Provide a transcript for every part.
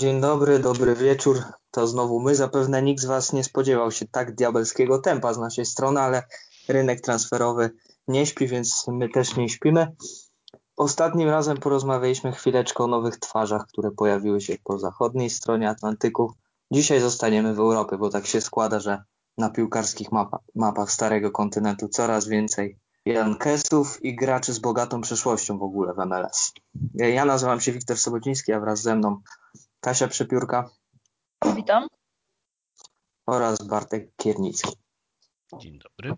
Dzień dobry, dobry wieczór. To znowu my. Zapewne nikt z Was nie spodziewał się tak diabelskiego tempa z naszej strony, ale rynek transferowy nie śpi, więc my też nie śpimy. Ostatnim razem porozmawialiśmy chwileczkę o nowych twarzach, które pojawiły się po zachodniej stronie Atlantyku. Dzisiaj zostaniemy w Europie, bo tak się składa, że na piłkarskich mapa, mapach Starego Kontynentu coraz więcej Jankesów i graczy z bogatą przeszłością w ogóle w MLS. Ja nazywam się Wiktor Sobociński, a wraz ze mną Kasia Przepiórka. Witam. Oraz Bartek Kiernicki. Dzień dobry.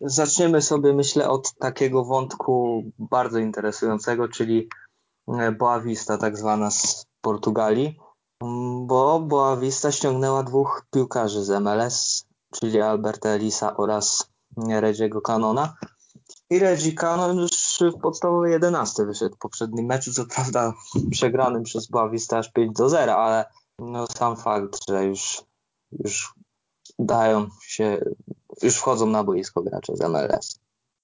Zaczniemy sobie, myślę, od takiego wątku bardzo interesującego, czyli Boavista, tak zwana z Portugalii, bo Boavista ściągnęła dwóch piłkarzy z MLS, czyli Alberta Elisa oraz Reggie'ego Canona. I Reggie Canon w podstawowej 11 wyszedł w poprzednim meczu, co prawda przegranym przez Boavista aż 5 do 0, ale no sam fakt, że już, już dają się, już wchodzą na boisko gracze z MLS.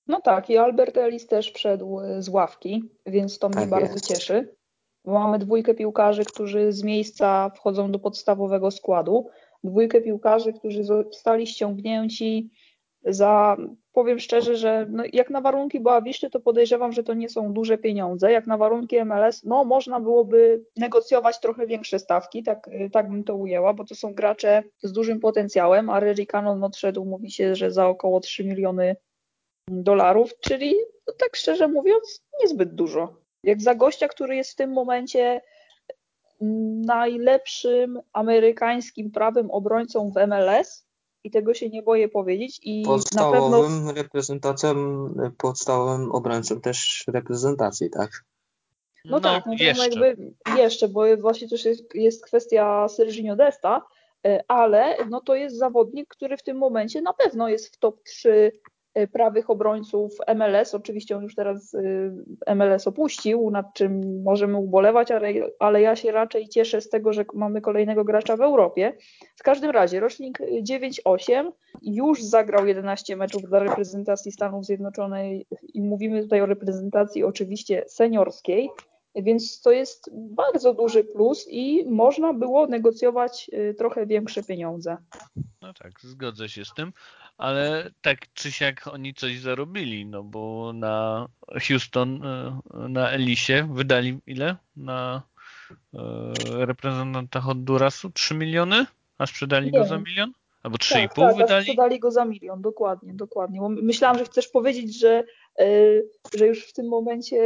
No tak, i Albert Ellis też wszedł z ławki, więc to mnie tak bardzo jest. cieszy. Mamy dwójkę piłkarzy, którzy z miejsca wchodzą do podstawowego składu. Dwójkę piłkarzy, którzy zostali ściągnięci za, powiem szczerze, że no jak na warunki Boawiszty, to podejrzewam, że to nie są duże pieniądze. Jak na warunki MLS, no można byłoby negocjować trochę większe stawki, tak, tak bym to ujęła, bo to są gracze z dużym potencjałem, a Reggie Cannon odszedł, mówi się, że za około 3 miliony dolarów, czyli no tak szczerze mówiąc, niezbyt dużo. Jak za gościa, który jest w tym momencie najlepszym amerykańskim prawym obrońcą w MLS, i tego się nie boję powiedzieć. I podstawowym na pewno... reprezentacją, podstawowym obrońcą też reprezentacji, tak? No, no tak, no jeszcze. jakby jeszcze, bo właśnie też jest, jest kwestia Serginio Desta, e, ale no to jest zawodnik, który w tym momencie na pewno jest w top 3 Y, prawych obrońców MLS. Oczywiście on już teraz y, MLS opuścił, nad czym możemy ubolewać, ale, ale ja się raczej cieszę z tego, że mamy kolejnego gracza w Europie. W każdym razie rocznik 9-8 już zagrał 11 meczów dla reprezentacji Stanów Zjednoczonych i mówimy tutaj o reprezentacji oczywiście seniorskiej. Więc to jest bardzo duży plus i można było negocjować y, trochę większe pieniądze. No tak, zgodzę się z tym ale tak czy siak oni coś zarobili, no bo na Houston, e, na Elisie wydali ile? Na e, reprezentanta Hondurasu? 3 miliony? A sprzedali Nie. go za milion? Albo 3,5 tak, tak, wydali? sprzedali go za milion, dokładnie, dokładnie. Bo myślałam, że chcesz powiedzieć, że, że już w tym momencie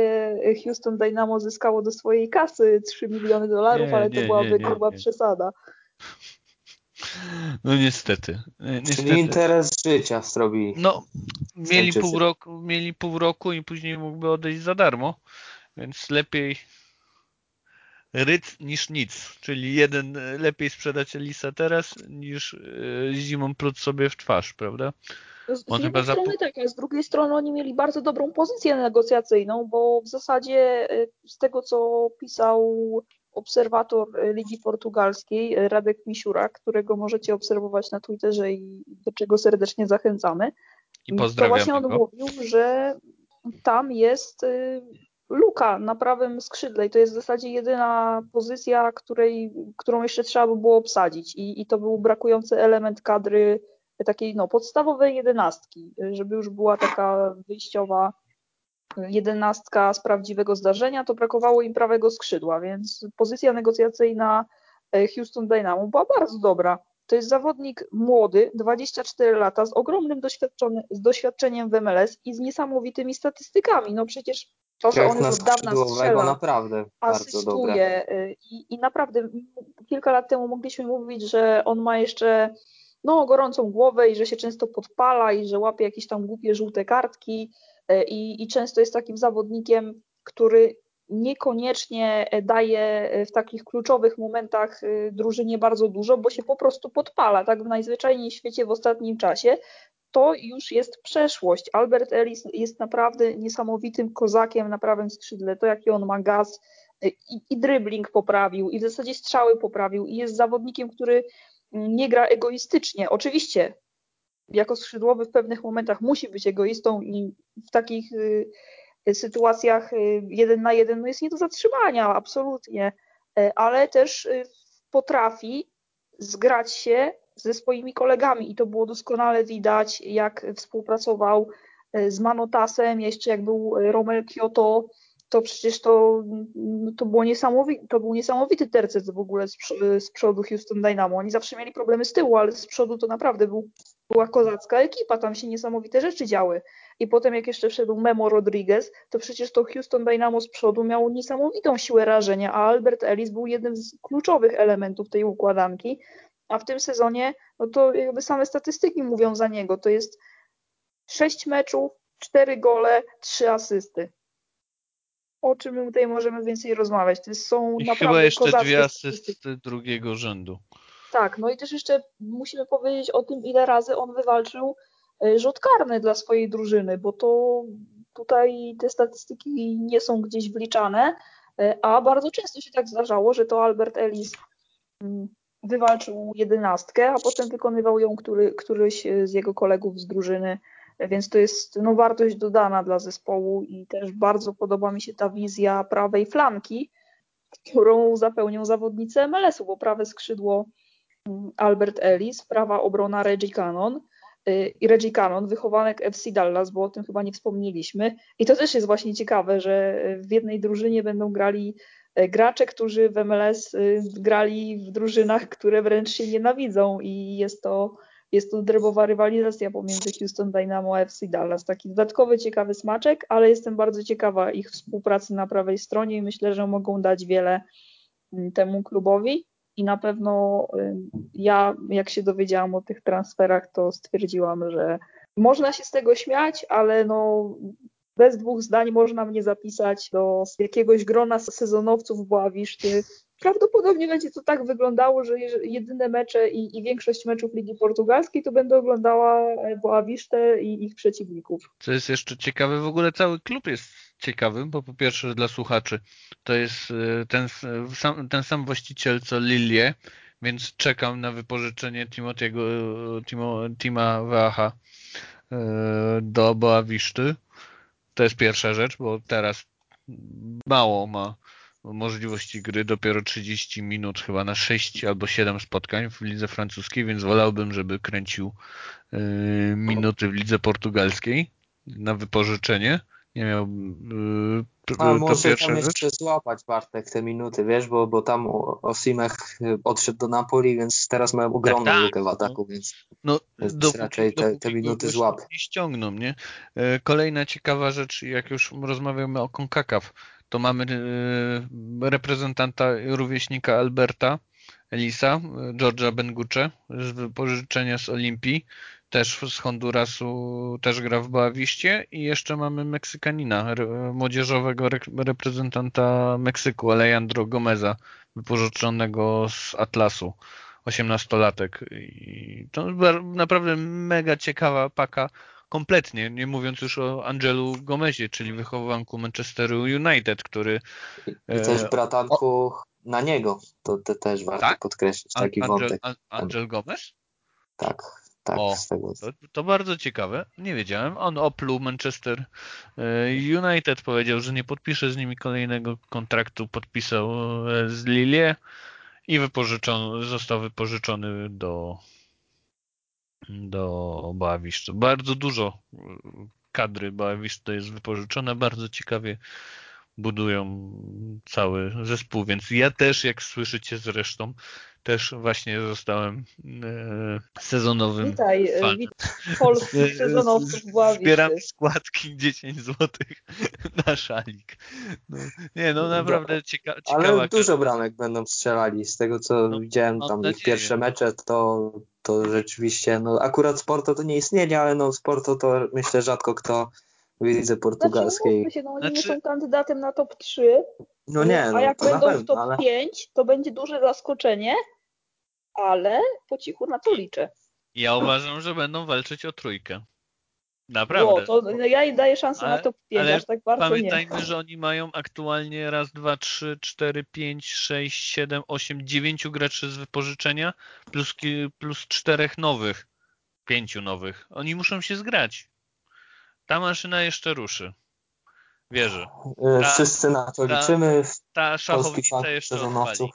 Houston Dynamo zyskało do swojej kasy 3 miliony dolarów, nie, ale to nie, byłaby chyba przesada. No niestety. niestety. Czyli interes życia zrobili. No, mieli pół, roku, mieli pół roku i później mógłby odejść za darmo, więc lepiej ryc niż nic. Czyli jeden lepiej sprzedać Elisa teraz niż e, zimą pluć sobie w twarz, prawda? Z, z jednej strony tak, a z drugiej strony oni mieli bardzo dobrą pozycję negocjacyjną, bo w zasadzie e, z tego co pisał obserwator Ligi Portugalskiej, Radek Misiura, którego możecie obserwować na Twitterze i do czego serdecznie zachęcamy. I. To właśnie on go. mówił, że tam jest y, luka na prawym skrzydle i to jest w zasadzie jedyna pozycja, której, którą jeszcze trzeba by było obsadzić i, i to był brakujący element kadry takiej no, podstawowej jedenastki, żeby już była taka wyjściowa jedenastka z prawdziwego zdarzenia, to brakowało im prawego skrzydła, więc pozycja negocjacyjna e, Houston Dynamo była bardzo dobra. To jest zawodnik młody, 24 lata, z ogromnym z doświadczeniem w MLS i z niesamowitymi statystykami. No przecież to, że on już od dawna strzela, naprawdę asystuje e, i, i naprawdę kilka lat temu mogliśmy mówić, że on ma jeszcze no, gorącą głowę i że się często podpala i że łapie jakieś tam głupie żółte kartki, E, i, i często jest takim zawodnikiem, który niekoniecznie daje w takich kluczowych momentach e, drużynie bardzo dużo, bo się po prostu podpala, tak w najzwyczajniej świecie w ostatnim czasie. To już jest przeszłość. Albert Ellis jest naprawdę niesamowitym kozakiem na prawym skrzydle. To jaki on ma gaz e, i, i dribbling poprawił, i w zasadzie strzały poprawił, i jest zawodnikiem, który nie gra egoistycznie. Oczywiście jako skrzydłowy w pewnych momentach musi być egoistą i w takich y, sytuacjach y, jeden na jeden no jest nie do zatrzymania, absolutnie. ale też potrafi zgrać się ze swoimi kolegami i to było doskonale widać, jak współpracował z Manotasem, jeszcze jak był Romel Kyoto, to przecież to, no to, było niesamowite, to był niesamowity tercet w ogóle z, z, przodu Houston Dynamo. Oni zawsze mieli problemy z tyłu, ale z przodu to naprawdę był, była kozacka ekipa, tam się niesamowite rzeczy działy. I potem jak jeszcze wszedł Memo Rodriguez, to przecież to Houston Dynamo z przodu miało niesamowitą siłę rażenia, a Albert Ellis był jednym z kluczowych elementów tej układanki, a w tym sezonie, no to jakby same statystyki mówią za niego, to jest sześć meczów, cztery gole, trzy asysty o czym my tutaj możemy więcej rozmawiać. To są I naprawdę chyba jeszcze dwie asysty drugiego rzędu. Tak, no i też jeszcze musimy powiedzieć o tym, ile razy on wywalczył e, rzut karny dla swojej drużyny, bo to tutaj te statystyki nie są gdzieś wliczane, e, a bardzo często się tak zdarzało, że to Albert Ellis mm, wywalczył jedenastkę, a potem wykonywał ją który, któryś z jego kolegów z drużyny więc to jest no, wartość dodana dla zespołu i też bardzo podoba mi się ta wizja prawej flanki, którą zapełnią zawodnicy MLS-u, bo prawe skrzydło mm, Albert Ellis, prawa obrona Reggie Cannon y, i Reggie Cannon, wychowanek FC Dallas, bo o tym chyba nie wspomnieliśmy. I to też jest właśnie ciekawe, że w jednej drużynie będą grali e, gracze, którzy w MLS y, grali w drużynach, które wręcz się nienawidzą i jest to jest to drebowa rywalizacja pomiędzy Houston Dynamo FC Dallas. Taki dodatkowy, ciekawy smaczek, ale jestem bardzo ciekawa ich współpracy na prawej stronie i myślę, że mogą dać wiele mm, temu klubowi. I na pewno ja, jak się dowiedziałam o tych transferach, to stwierdziłam, że można się z tego śmiać, ale no, bez dwóch zdań można mnie zapisać do jakiegoś grona sezonowców Boawiszty, prawdopodobnie będzie to tak wyglądało, że jedyne mecze i, i większość meczów Ligi Portugalskiej to będę oglądała e, Boawisztę i ich przeciwników. Co jest jeszcze ciekawe, w ogóle cały klub jest ciekawy, bo po pierwsze dla słuchaczy to jest e, ten sam, ten sam właściciel co Lilie, więc czekam na wypożyczenie Timotiego, Timo, Tima Waha e, do Boawiszty. To jest pierwsza rzecz, bo teraz mało ma możliwości gry dopiero 30 minut chyba na 6 albo 7 spotkań w lidze francuskiej, więc wolałbym, żeby kręcił y, minuty w lidze portugalskiej na wypożyczenie. Nie miał yy, A może tam jeszcze złapać Bartek te minuty, wiesz, bo, bo tam Osimech odszedł do Napoli, więc teraz mają ogromną tak, tak. lukę w ataku, no, więc, no, więc dopóki, raczej te, te minuty złap. Nie ściągną, nie? Kolejna ciekawa rzecz, jak już rozmawiamy o CONCACAF, to mamy y, reprezentanta rówieśnika Alberta Elisa, Georgia Bengucze z wypożyczenia z Olimpii, też z Hondurasu, też gra w Boawiście i jeszcze mamy Meksykanina, młodzieżowego reprezentanta Meksyku, Alejandro Gomeza, wypożyczonego z Atlasu, 18-latek. I to naprawdę mega ciekawa paka kompletnie, nie mówiąc już o Angelu Gomezie, czyli wychowanku Manchesteru United, który... I też e, bratanku o... na niego, to, to też warto tak? podkreślić taki Angel, wątek. Angel Gomez? Tak, tak. O, z tego. To, to, bardzo ciekawe, nie wiedziałem. On opluł Manchester e, United, powiedział, że nie podpisze z nimi kolejnego kontraktu, podpisał e, z Lille i wypożyczony, został wypożyczony do do Boawiszczy. Bardzo dużo kadry Boawiszczy jest wypożyczone, bardzo ciekawie budują cały zespół, więc ja też, jak słyszycie zresztą, też właśnie zostałem e, sezonowym Witaj, e, fanem. polskich sezonowców Zbieram składki 10 zł na szalik. No, nie, no naprawdę cieka ciekawa. Ale dużo bramek będą strzelali. Z tego, co no, widziałem tam ich pierwsze mecze, to, to rzeczywiście, no akurat Sporto to nie istnienie, ale no Sporto to myślę rzadko kto w lidze portugalskiej. Znaczy, się, no, oni znaczy... nie są kandydatem na top 3. No nie, no, a jak będą pewno, w top ale... 5, to będzie duże zaskoczenie, ale po cichu na to liczę. Ja uważam, że będą walczyć o trójkę. Naprawdę. No, to ja jej daję szansę ale, na top 5, ale aż tak bardzo pamiętajmy, nie. że oni mają aktualnie raz, dwa, trzy, cztery, pięć, sześć, siedem, osiem, dziewięciu graczy z wypożyczenia plus, plus czterech nowych, pięciu nowych. Oni muszą się zgrać. Ta maszyna jeszcze ruszy. Wierzę. E, ta, Wszyscy na to ta, liczymy. Ta szachownica jeszcze sezonowców.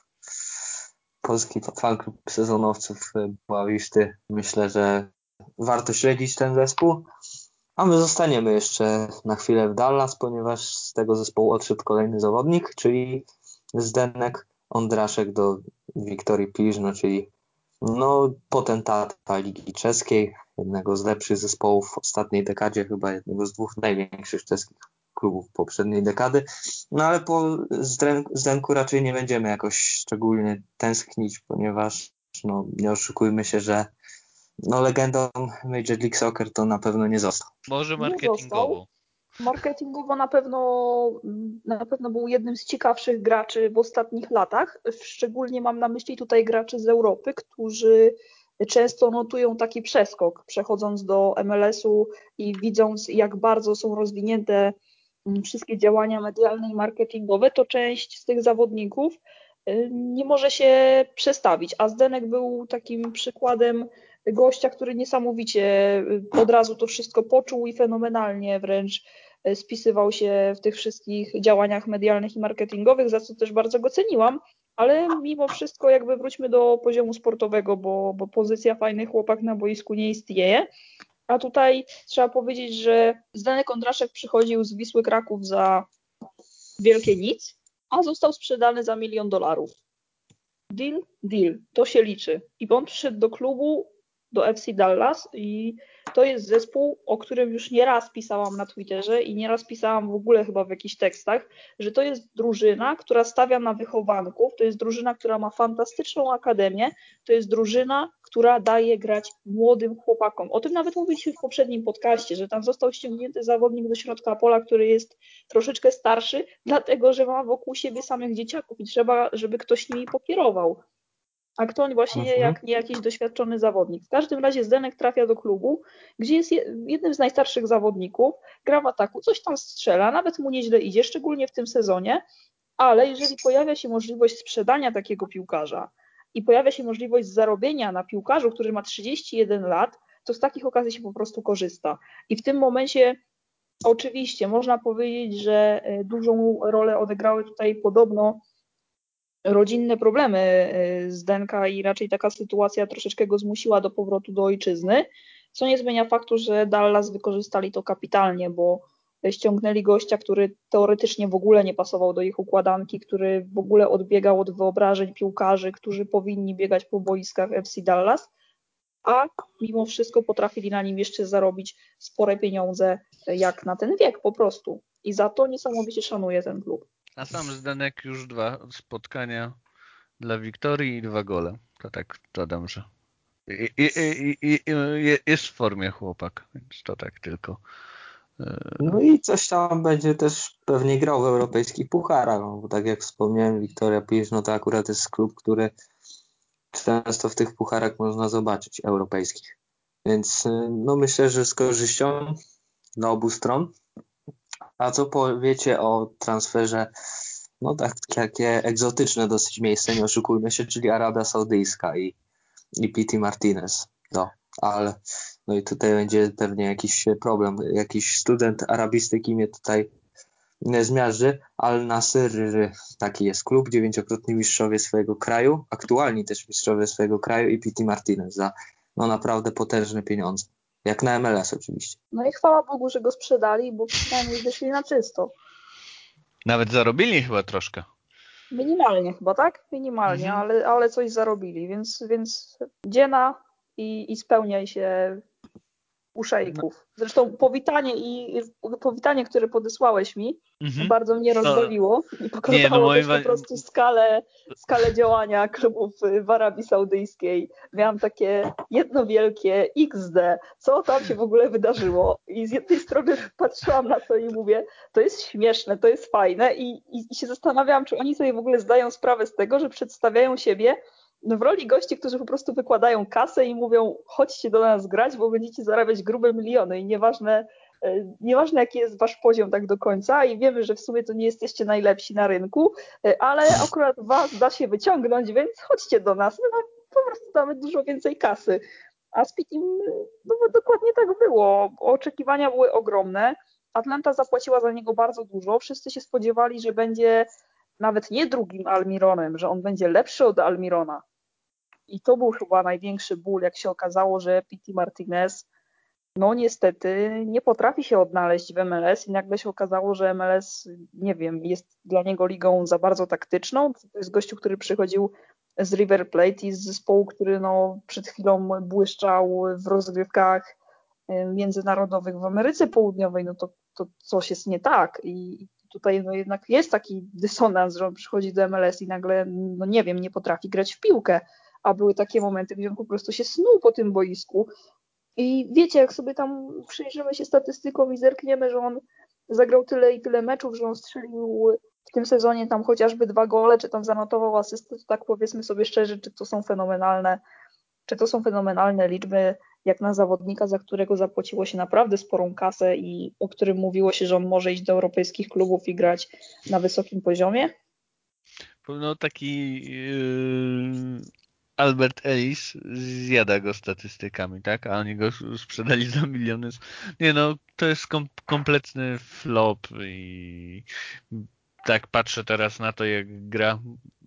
Polski fanklub sezonowców Bławiszty. Myślę, że warto śledzić ten zespół. A my zostaniemy jeszcze na chwilę w Dallas, ponieważ z tego zespołu odszedł kolejny zawodnik, czyli Zdenek Ondraszek do Wiktorii Piżno, czyli no, potentata Ligi Czeskiej, jednego z lepszych zespołów w ostatniej dekadzie, chyba jednego z dwóch największych czeskich klubów poprzedniej dekady. No ale po Zdenku raczej nie będziemy jakoś szczególnie tęsknić, ponieważ no, nie oszukujmy się, że no, legendą Major League Soccer to na pewno nie został. Może marketingowo. Marketingowo na pewno, na pewno był jednym z ciekawszych graczy w ostatnich latach. Szczególnie mam na myśli tutaj graczy z Europy, którzy często notują taki przeskok, przechodząc do MLS-u i widząc, jak bardzo są rozwinięte mm, wszystkie działania medialne i marketingowe, to część z tych zawodników y, nie może się przestawić. A Zdenek był takim przykładem gościa, który niesamowicie y, od razu to wszystko poczuł i fenomenalnie wręcz spisywał się w tych wszystkich działaniach medialnych i marketingowych, za co też bardzo go ceniłam, ale mimo wszystko jakby wróćmy do poziomu sportowego, bo, bo pozycja fajny chłopak na boisku nie istnieje. A tutaj trzeba powiedzieć, że Zdenek Kondraszek przychodził z Wisły Kraków za wielkie nic, a został sprzedany za milion dolarów. Deal, deal, to się liczy. I on przyszedł do klubu do FC Dallas i to jest zespół, o którym już nieraz pisałam na Twitterze i nieraz pisałam w ogóle chyba w jakichś tekstach, że to jest drużyna, która stawia na wychowanków, to jest drużyna, która ma fantastyczną akademię, to jest drużyna, która daje grać młodym chłopakom. O tym nawet mówiliśmy w poprzednim podcaście, że tam został ściągnięty zawodnik do środka pola, który jest troszeczkę starszy, dlatego że ma wokół siebie samych dzieciaków i trzeba, żeby ktoś nimi pokierował a kto on właśnie mhm. jak nie jakiś doświadczony zawodnik. W każdym razie Zdenek trafia do klubu, gdzie jest jednym z najstarszych zawodników, gra w ataku, coś tam strzela, nawet mu nieźle idzie, szczególnie w tym sezonie, ale jeżeli pojawia się możliwość sprzedania takiego piłkarza i pojawia się możliwość zarobienia na piłkarzu, który ma 31 lat, to z takich okazji się po prostu korzysta. I w tym momencie oczywiście można powiedzieć, że e, dużą rolę odegrały tutaj podobno rodzinne problemy y, z Denka i raczej taka sytuacja troszeczkę go zmusiła do powrotu do ojczyzny, co nie zmienia faktu, że Dallas wykorzystali to kapitalnie, bo ściągnęli gościa, który teoretycznie w ogóle nie pasował do ich układanki, który w ogóle odbiegał od wyobrażeń piłkarzy, którzy powinni biegać po boiskach FC Dallas, a mimo wszystko potrafili na nim jeszcze zarobić spore pieniądze, jak na ten wiek po prostu. I za to niesamowicie szanuję ten klub. A sam Zdenek już dwa spotkania dla Wiktorii i dwa gole. To tak dodam, że i, i, i, jest w formie chłopak, więc to tak tylko. E, no i coś tam będzie też pewnie grał w europejskich pucharach, no bo tak jak wspomniałem, Wiktoria Pisz, no to akurat jest klub, który często w tych pucharach można zobaczyć europejskich. Więc e, no myślę, że z korzyścią dla obu stron. A co powiecie o transferze, no tak, takie egzotyczne dosyć miejsce, nie oszukujmy się, czyli Arabia Saudyjska i, i Pity Martinez. No, ale no i tutaj będzie pewnie jakiś problem. Jakiś student arabistyki mnie tutaj nie zmiażdży. Al Nasr, taki jest klub, dziewięciokrotni mistrzowie swojego kraju, aktualni też mistrzowie swojego kraju i Pity Martinez za no naprawdę potężne pieniądze. Jak na MLS oczywiście. No i chwała Bogu, że go sprzedali, bo przynajmniej wyszli na czysto. Nawet zarobili chyba troszkę. Minimalnie chyba, tak? Minimalnie, mhm. ale, ale coś zarobili, więc, więc dziena i, i spełniaj się u szejków. Zresztą powitanie i powitanie, które podesłałeś mi, mhm. bardzo mnie no. rozbawiło no, i pokazało nie, no też po prostu skalę, skalę działania klubów w Arabii Saudyjskiej. Miałam takie jedno wielkie XD, co tam się w ogóle wydarzyło i z jednej strony patrzyłam na to i mówię, to jest śmieszne, to jest fajne i, i, i się zastanawiałam, czy oni sobie w ogóle zdają sprawę z tego, że przedstawiają siebie no w roli gości, którzy po prostu wykładają kasę i mówią chodźcie do nas grać, bo będziecie zarabiać grube miliony i nieważne, e, nieważne jaki jest wasz poziom tak do końca i wiemy, że w sumie to nie jesteście najlepsi na rynku, e, ale akurat was da się wyciągnąć, więc chodźcie do nas, no po prostu damy dużo więcej kasy. A z Pitim no dokładnie tak było. Oczekiwania były ogromne. Atlanta zapłaciła za niego bardzo dużo. Wszyscy się spodziewali, że będzie nawet nie drugim Almironem, że on będzie lepszy od Almirona. I to był chyba największy ból, jak się okazało, że Pity Martinez no niestety nie potrafi się odnaleźć w MLS i nagle się okazało, że MLS, nie wiem, jest dla niego ligą za bardzo taktyczną. To jest gościu, który przychodził z River Plate i z zespołu, który no, przed chwilą błyszczał w rozgrywkach y, międzynarodowych w Ameryce Południowej, no to, to coś jest nie tak. I tutaj no jednak jest taki dysonans, że on przychodzi do MLS i nagle, no nie wiem, nie potrafi grać w piłkę, a były takie momenty, gdzie on po prostu się snuł po tym boisku i wiecie, jak sobie tam przyjrzymy się statystykom i zerkniemy, że on zagrał tyle i tyle meczów, że on strzelił w tym sezonie tam chociażby dwa gole, czy tam zanotował asystę, to tak powiedzmy sobie szczerze, czy to są fenomenalne, czy to są fenomenalne liczby, jak na zawodnika, za którego zapłaciło się naprawdę sporą kasę i o którym mówiło się, że on może iść do europejskich klubów i grać na wysokim poziomie? No taki yy, Albert Ellis zjada go statystykami, tak? A oni go sprzedali za miliony. Nie no, to jest kom kompletny flop i tak patrzę teraz na to, jak gra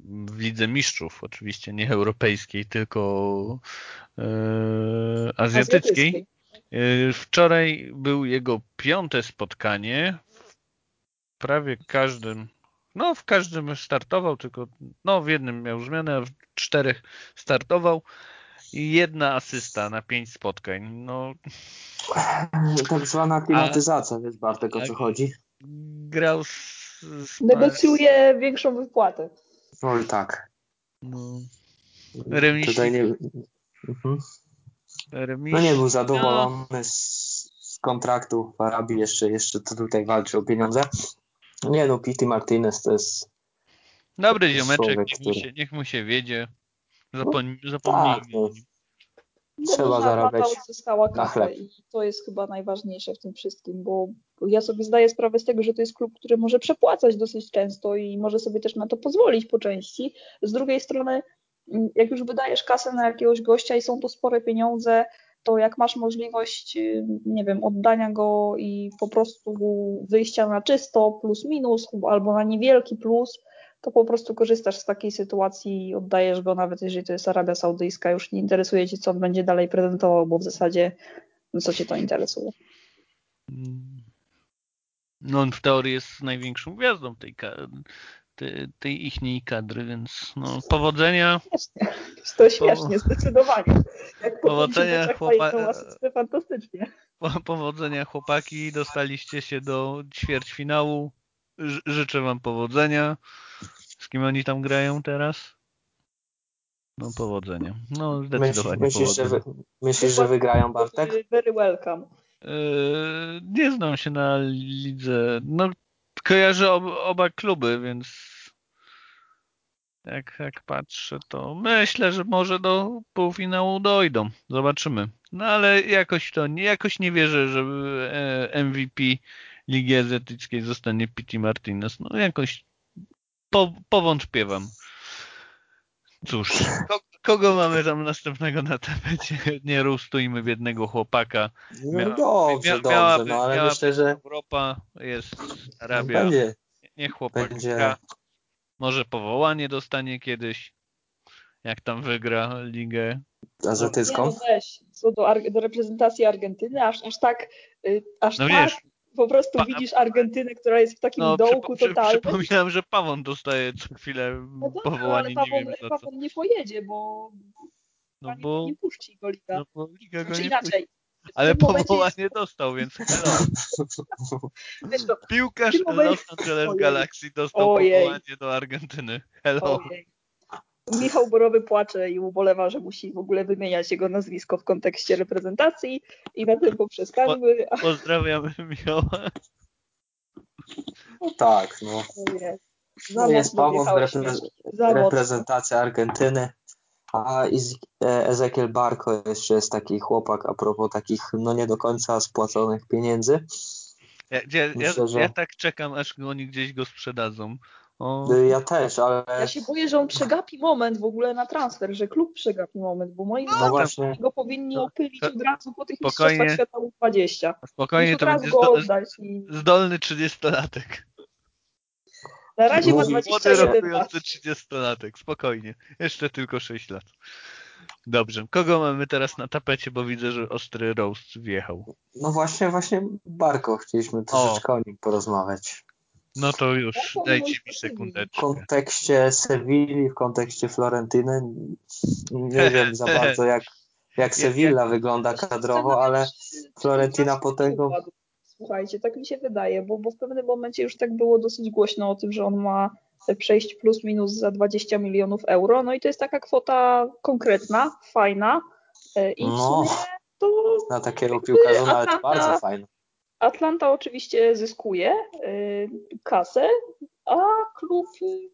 w Lidze Mistrzów, oczywiście nie europejskiej, tylko e, azjatyckiej. E, wczoraj był jego piąte spotkanie. W prawie każdym no, w każdym startował, tylko no, w jednym miał zmianę, a w czterech startował i jedna asysta na pięć spotkań. No. Tak zwana klimatyzacja, wiesz Bartek, o co chodzi? Grał z, z... Negocjuje większą wypłatę. Oj, tak. No. Tutaj nie... Mhm. No nie był zadowolony no. z, z kontraktu w Arabii, jeszcze, jeszcze to tutaj walczy o pieniądze. Nie no, Pity Martinez to jest... Dobry ziomeczek, niech, który... mu się, niech mu się wiedzie. No, zapomnijmy. Tak, no. Trzeba no, zarabiać zyskała kasę i to jest chyba najważniejsze w tym wszystkim, bo ja sobie zdaję sprawę z tego, że to jest klub, który może przepłacać dosyć często i może sobie też na to pozwolić po części. Z drugiej strony, jak już wydajesz kasę na jakiegoś gościa i są to spore pieniądze, to jak masz możliwość, nie wiem, oddania go i po prostu wyjścia na czysto plus minus albo na niewielki plus, to po prostu korzystasz z takiej sytuacji i oddajesz go, nawet jeżeli to jest Arabia Saudyjska, już nie interesuje cię, co on będzie dalej prezentował, bo w zasadzie no co cię to interesuje. No on w teorii jest największą gwiazdą tej, tej, tej ichniej kadry, więc no, powodzenia. Śmiesznie. To śmiesznie, po... zdecydowanie. Jak powodzenia chłopaki. Fantastycznie. Powodzenia chłopaki, dostaliście się do ćwierćfinału. Życzę wam powodzenia. Kim oni tam grają teraz? No powodzenia. No zdecydowanie myślisz, że, wy, myślisz że wygrają Bartek? Very welcome. Yy, nie znam się na lidze. No kojarzę ob, oba kluby, więc jak, jak patrzę, to myślę, że może do półfinału dojdą. Zobaczymy. No ale jakoś to jakoś nie wierzę, że e, MVP Ligi Azjatyckiej zostanie Pity Martinez. No jakoś po, powątpiewam. Cóż, kogo mamy tam następnego na tapecie? Nie rustujmy biednego chłopaka. No Mia, dobrze, mia, dobrze, no ale myślę, że... Europa, jest Arabia. Będzie, Niech chłopak będzie... Może powołanie dostanie kiedyś, jak tam wygra ligę. Azjatycką? Nie, no weź, co do, do, reprezentacji Argentyny, aż, aż tak, y, aż no tak wiesz, po prostu pa, widzisz Argentynę, która jest w takim no, dołku przy, totalnym. Przypominam, że Pawon dostaje co chwilę no dobra, powołanie. ale Pawon, nie, Pawon nie pojedzie, bo no bo, nie puści go Liga. No bo Liga znaczy, inaczej. Ale powołanie jest... dostał, więc hello. Wiesz to, Piłkarz momencie... Los Angeles Ojej. Galaxy dostał Ojej. powołanie do Argentyny. Hello. Ojej. Michał Borowy płacze i ubolewa, że musi w ogóle wymieniać jego nazwisko w kontekście reprezentacji i na tym poprzestańmy. Po, pozdrawiamy Michała. No tak, no. no jest Paweł repre reprezentacja Argentyny, a e, Ezekiel Barco jeszcze jest taki chłopak a propos takich no nie do końca spłaconych pieniędzy. Ja, ja, Myślę, ja, że... ja tak czekam, aż oni gdzieś go sprzedadzą O, Y, Ja też, ale Ja się boję, że on przegapi moment w ogóle na transfer, że klub przegapi moment, bo moim no zdaniem właśnie, go powinni opylić to- od razu po tych spokojnie. mistrzostwach świata U20. spokojnie, to będzie go oddać i zdolny 30-latek. na razie ma Młody, Młody 21 lat. rokujący 30-latek, spokojnie. Jeszcze tylko 6 lat. Dobrze, kogo mamy teraz na tapecie, bo widzę, że ostry roast wjechał. no właśnie, właśnie Barko, chcieliśmy troszeczkę o nim porozmawiać. No to już, dajcie mi Sewilli. W sekundeczkę. kontekście Sewilli, w kontekście Florentyny, nie wiem za bardzo jak, jak Sevilla wygląda kadrowo, ale Florentina po tego... Słuchajcie, tak mi się wydaje, bo, bo w pewnym momencie już tak było dosyć głośno o tym, że on ma przejść plus minus za 20 milionów euro. No i to jest taka kwota konkretna, fajna e, i w No. sumie to na takiego piłkarza nawet bardzo fajny. Atlanta oczywiście zyskuje y, kasę, a klub y,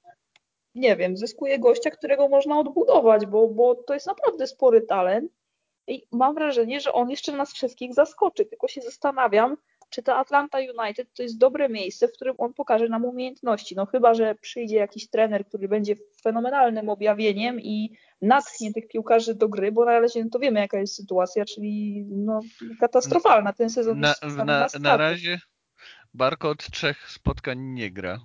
nie wiem, zyskuje gościa, którego można odbudować, bo, bo to jest naprawdę spory talent i mam wrażenie, że on jeszcze nas wszystkich zaskoczy, tylko się zastanawiam, czy ta Atlanta United to jest dobre miejsce, w którym on pokaże nam umiejętności. No chyba, że przyjdzie jakiś trener, który będzie fenomenalnym objawieniem i natchnie tych piłkarzy do gry, bo na razie to wiemy, jaka jest sytuacja, czyli no, katastrofalna. Ten sezon Na, na, na stratę. razie Barko od trzech spotkań nie gra.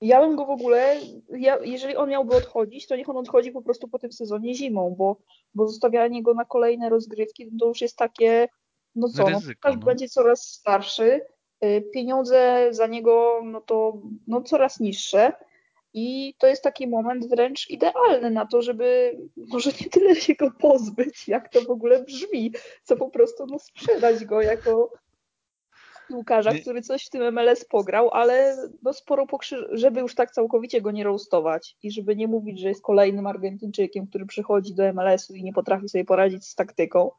Ja bym go w ogóle, ja, jeżeli on miałby odchodzić, to niech on odchodzi po prostu po tym sezonie zimą, bo, bo zostawianie go na kolejne rozgrywki to już jest takie, no co, no, Ryzyko, no. będzie coraz starszy, y, pieniądze za niego no to no, coraz niższe i to jest taki moment wręcz idealny na to, żeby może nie tyle się go pozbyć, jak to w ogóle brzmi, co po prostu no, sprzedać go jako piłkarza, który coś w tym MLS pograł, ale no sporo pokrzy... żeby już tak całkowicie go nie roastować i żeby nie mówić, że jest kolejnym Argentyńczykiem, który przychodzi do MLS-u i nie potrafi sobie poradzić z taktyką,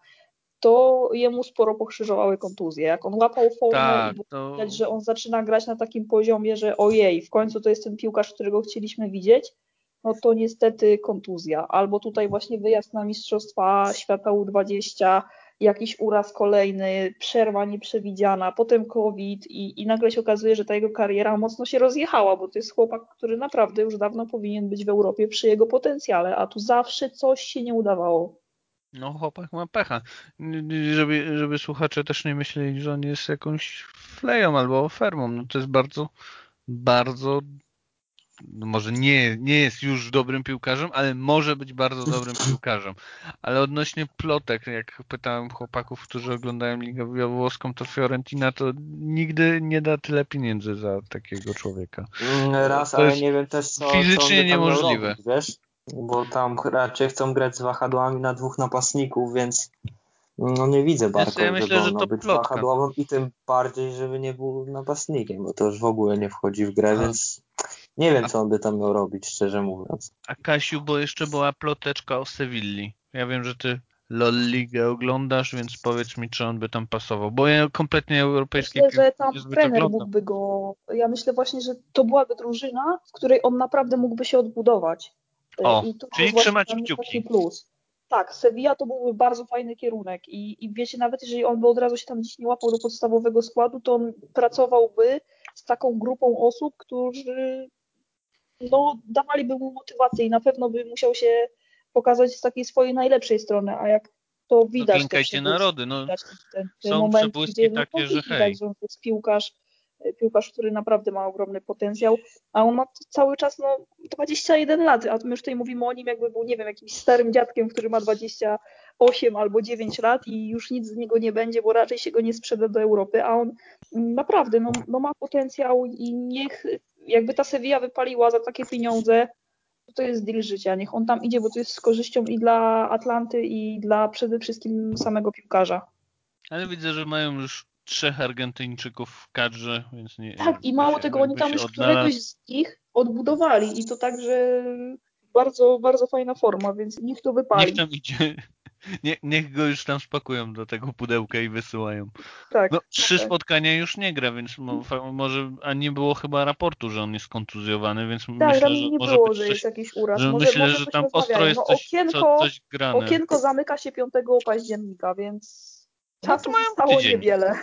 to jemu sporo pokrzyżowały kontuzje. Jak on łapał formę Tak, to widać, że on zaczyna grać na takim poziomie, że ojej, w końcu to jest ten piłkarz, którego chcieliśmy widzieć, no to niestety kontuzja. Albo tutaj właśnie wyjazd na Mistrzostwa Świata U20, jakiś uraz kolejny, przerwa nieprzewidziana, potem COVID i, i nagle się okazuje, że ta jego kariera mocno się rozjechała, bo to jest chłopak, który naprawdę już dawno powinien być w Europie przy jego potencjale, a tu zawsze coś się nie udawało. No chłopak ma pecha. Żeby, żeby słuchacze też nie myśleli, że on jest jakąś fleją albo fermą. No to jest bardzo, bardzo no może nie, nie jest już dobrym piłkarzem, ale może być bardzo dobrym piłkarzem. Ale odnośnie plotek, jak pytałem chłopaków, którzy oglądają Ligę Włoską, to Fiorentina to nigdy nie da tyle pieniędzy za takiego człowieka. Mm, Raz, To ale nie wiem też co, fizycznie co niemożliwe. robić, wiesz? Bo tam raczej chcą grać z wahadłami na dwóch napastników, więc no nie widzę Barko, ja myślę, żeby że być plotka. wahadłowym i tym bardziej, żeby nie był napastnikiem, bo to już w ogóle nie wchodzi w grę, Aha. więc nie wiem co on by tam miał robić, szczerze mówiąc. A Kasiu, bo jeszcze była ploteczka o Sewilli. Ja wiem, że ty LOL Ligę oglądasz, więc powiedz mi, czy on by tam pasował. Bo ja kompletnie europejskiej Myślę, że tam trener mógłby go. Ja myślę właśnie, że to byłaby drużyna, w której on naprawdę mógłby się odbudować. O, I to czyli trzymać kciuki. plus. Tak, Sevilla to byłby bardzo fajny kierunek i, i wiecie, nawet jeżeli on by od razu się tam gdzieś nie łapał do podstawowego składu, to on pracowałby z taką grupą osób, którzy no, dawaliby mu motywację i na pewno by musiał się pokazać z takiej swojej najlepszej strony, a jak to widać. te klękajcie przebłyski, narody, no, widać te, te są momenty, przebłyski gdzie no, takie, to że widać, hej. że on to jest piłkarz, piłkarz, który naprawdę ma ogromny potencjał, a on ma cały czas no, 21 lat, a my już tutaj mówimy o nim jakby był, nie wiem, jakimś starym dziadkiem, który ma 28 albo 9 lat i już nic z niego nie będzie, bo raczej się go nie sprzeda do Europy, a on naprawdę no, no ma potencjał i niech jakby ta Sevilla wypaliła za takie pieniądze, to jest deal życia. Niech on tam idzie, bo to jest z korzyścią i dla Atlanty, i dla przede wszystkim samego piłkarza. Ale widzę, że mają już trzech Argentyńczyków w kadrze, więc nie. Tak, i mało tego, oni tam już odnalazł. któregoś z nich odbudowali i to także bardzo, bardzo fajna forma, więc niech to wypali. Niech tam idzie. Nie, niech go już tam spakują do tego pudełka i wysyłają. tak, No, trzy tak. spotkania już nie gra, więc może, a nie było chyba raportu, że on jest kontuzjowany, więc Tak, myślę, że nie może było, być że coś, jest jakiś uraz. że może, myślę, może że tam ostro jest no, coś, okienko, co, coś grane. okienko zamyka się 5 października, więc No to czasu mają zostało tydzień. niewiele.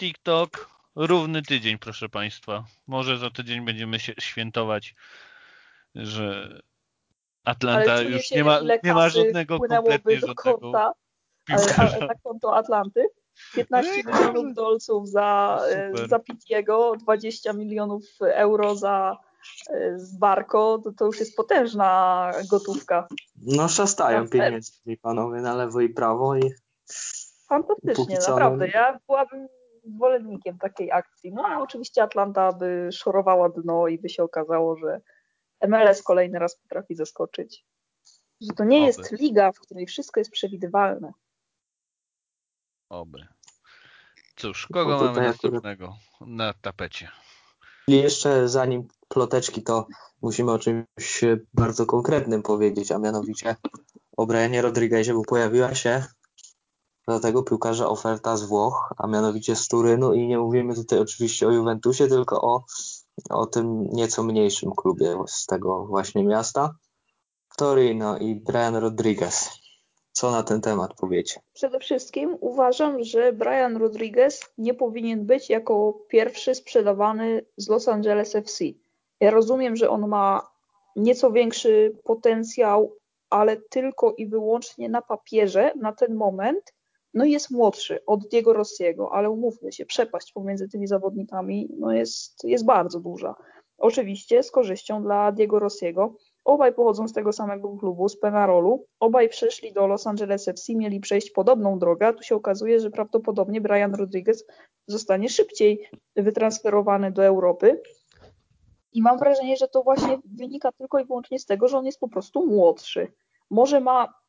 TikTok, równy tydzień, proszę Państwa. Może za tydzień będziemy się świętować, że Atlanta już nie ma, nie ma żadnego kompletnie do konta, ale, na konto Atlanty. 15 no milionów dolców za, e, za Pitiego, 20 milionów euro za e, z Barco, to, to już jest potężna gotówka. No szastają pieniędzy panowie na lewo i prawo i Fantastycznie, naprawdę. Ja byłabym zwolennikiem takiej akcji. No a oczywiście Atlanta by szorowała dno i by się okazało, że MLS kolejny raz potrafi zaskoczyć. Że to nie Oby. jest liga, w której wszystko jest przewidywalne. Oby. Cóż, kogo no mamy następnego na tapecie? I jeszcze zanim ploteczki, to musimy o czymś bardzo konkretnym powiedzieć, a mianowicie o Brianie Rodriguezie, bo pojawiła się do tego piłkarza oferta z Włoch, a mianowicie z Turynu i nie mówimy tutaj oczywiście o Juventusie, tylko o, o tym nieco mniejszym klubie z tego właśnie miasta. Torino i Brian Rodriguez. Co na ten temat powiecie? Przede wszystkim uważam, że Brian Rodriguez nie powinien być jako pierwszy sprzedawany z Los Angeles FC. Ja rozumiem, że on ma nieco większy potencjał, ale tylko i wyłącznie na papierze na ten moment no jest młodszy od Diego Rossiego, ale umówmy się, przepaść pomiędzy tymi zawodnikami no jest, jest bardzo duża. Oczywiście z korzyścią dla Diego Rossiego. Obaj pochodzą z tego samego klubu, z Penarolu. Obaj przeszli do Los Angeles FC, mieli przejść podobną drogę, a tu się okazuje, że prawdopodobnie Brian Rodriguez zostanie szybciej wytransferowany do Europy. I mam wrażenie, że to właśnie wynika tylko i wyłącznie z tego, że on jest po prostu młodszy. Może ma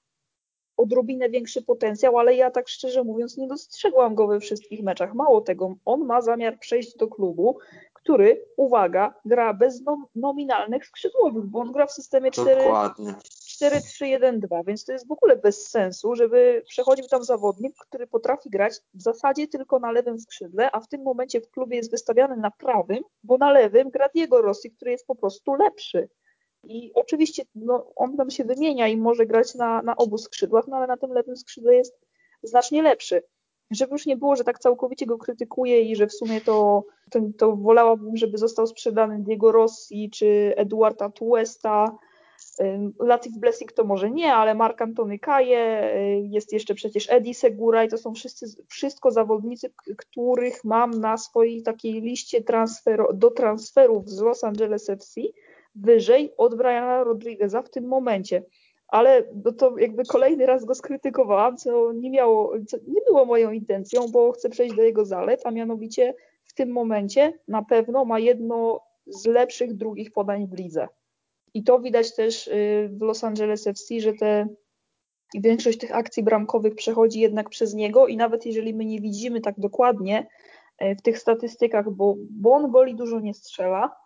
odrobinę większy potencjał, ale ja tak szczerze mówiąc nie dostrzegłam go we wszystkich meczach. Mało tego, on ma zamiar przejść do klubu, który, uwaga, gra bez nom nominalnych skrzydłowych, bo on gra w systemie 4-3-1-2, więc to jest w ogóle bez sensu, żeby przechodził tam zawodnik, który potrafi grać w zasadzie tylko na lewym skrzydle, a w tym momencie w klubie jest wystawiany na prawym, bo na lewym gra Diego Rossi, który jest po prostu lepszy. I oczywiście no, on tam się wymienia i może grać na, na obu skrzydłach, no ale na tym lewym skrzydle jest znacznie lepszy. Żeby już nie było, że tak całkowicie go krytykuję i że w sumie to, to, to wolałabym, żeby został sprzedany Diego Rossi czy Eduarda Tuesta. Latif Blessing to może nie, ale Mark Antony Kaje, jest jeszcze przecież Eddie Segura i to są wszyscy, wszystko zawodnicy, których mam na swojej takiej liście transfer, do transferów z Los Angeles FC wyżej od Briana Rodrigueza w tym momencie. Ale no to jakby kolejny raz go skrytykowałam, co nie miało, co nie było moją intencją, bo chcę przejść do jego zalet, a mianowicie w tym momencie na pewno ma jedno z lepszych drugich podań w lidze. I to widać też y, w Los Angeles FC, że te większość tych akcji bramkowych przechodzi jednak przez niego i nawet jeżeli my nie widzimy tak dokładnie y, w tych statystykach, bo, bo on goli dużo nie strzela,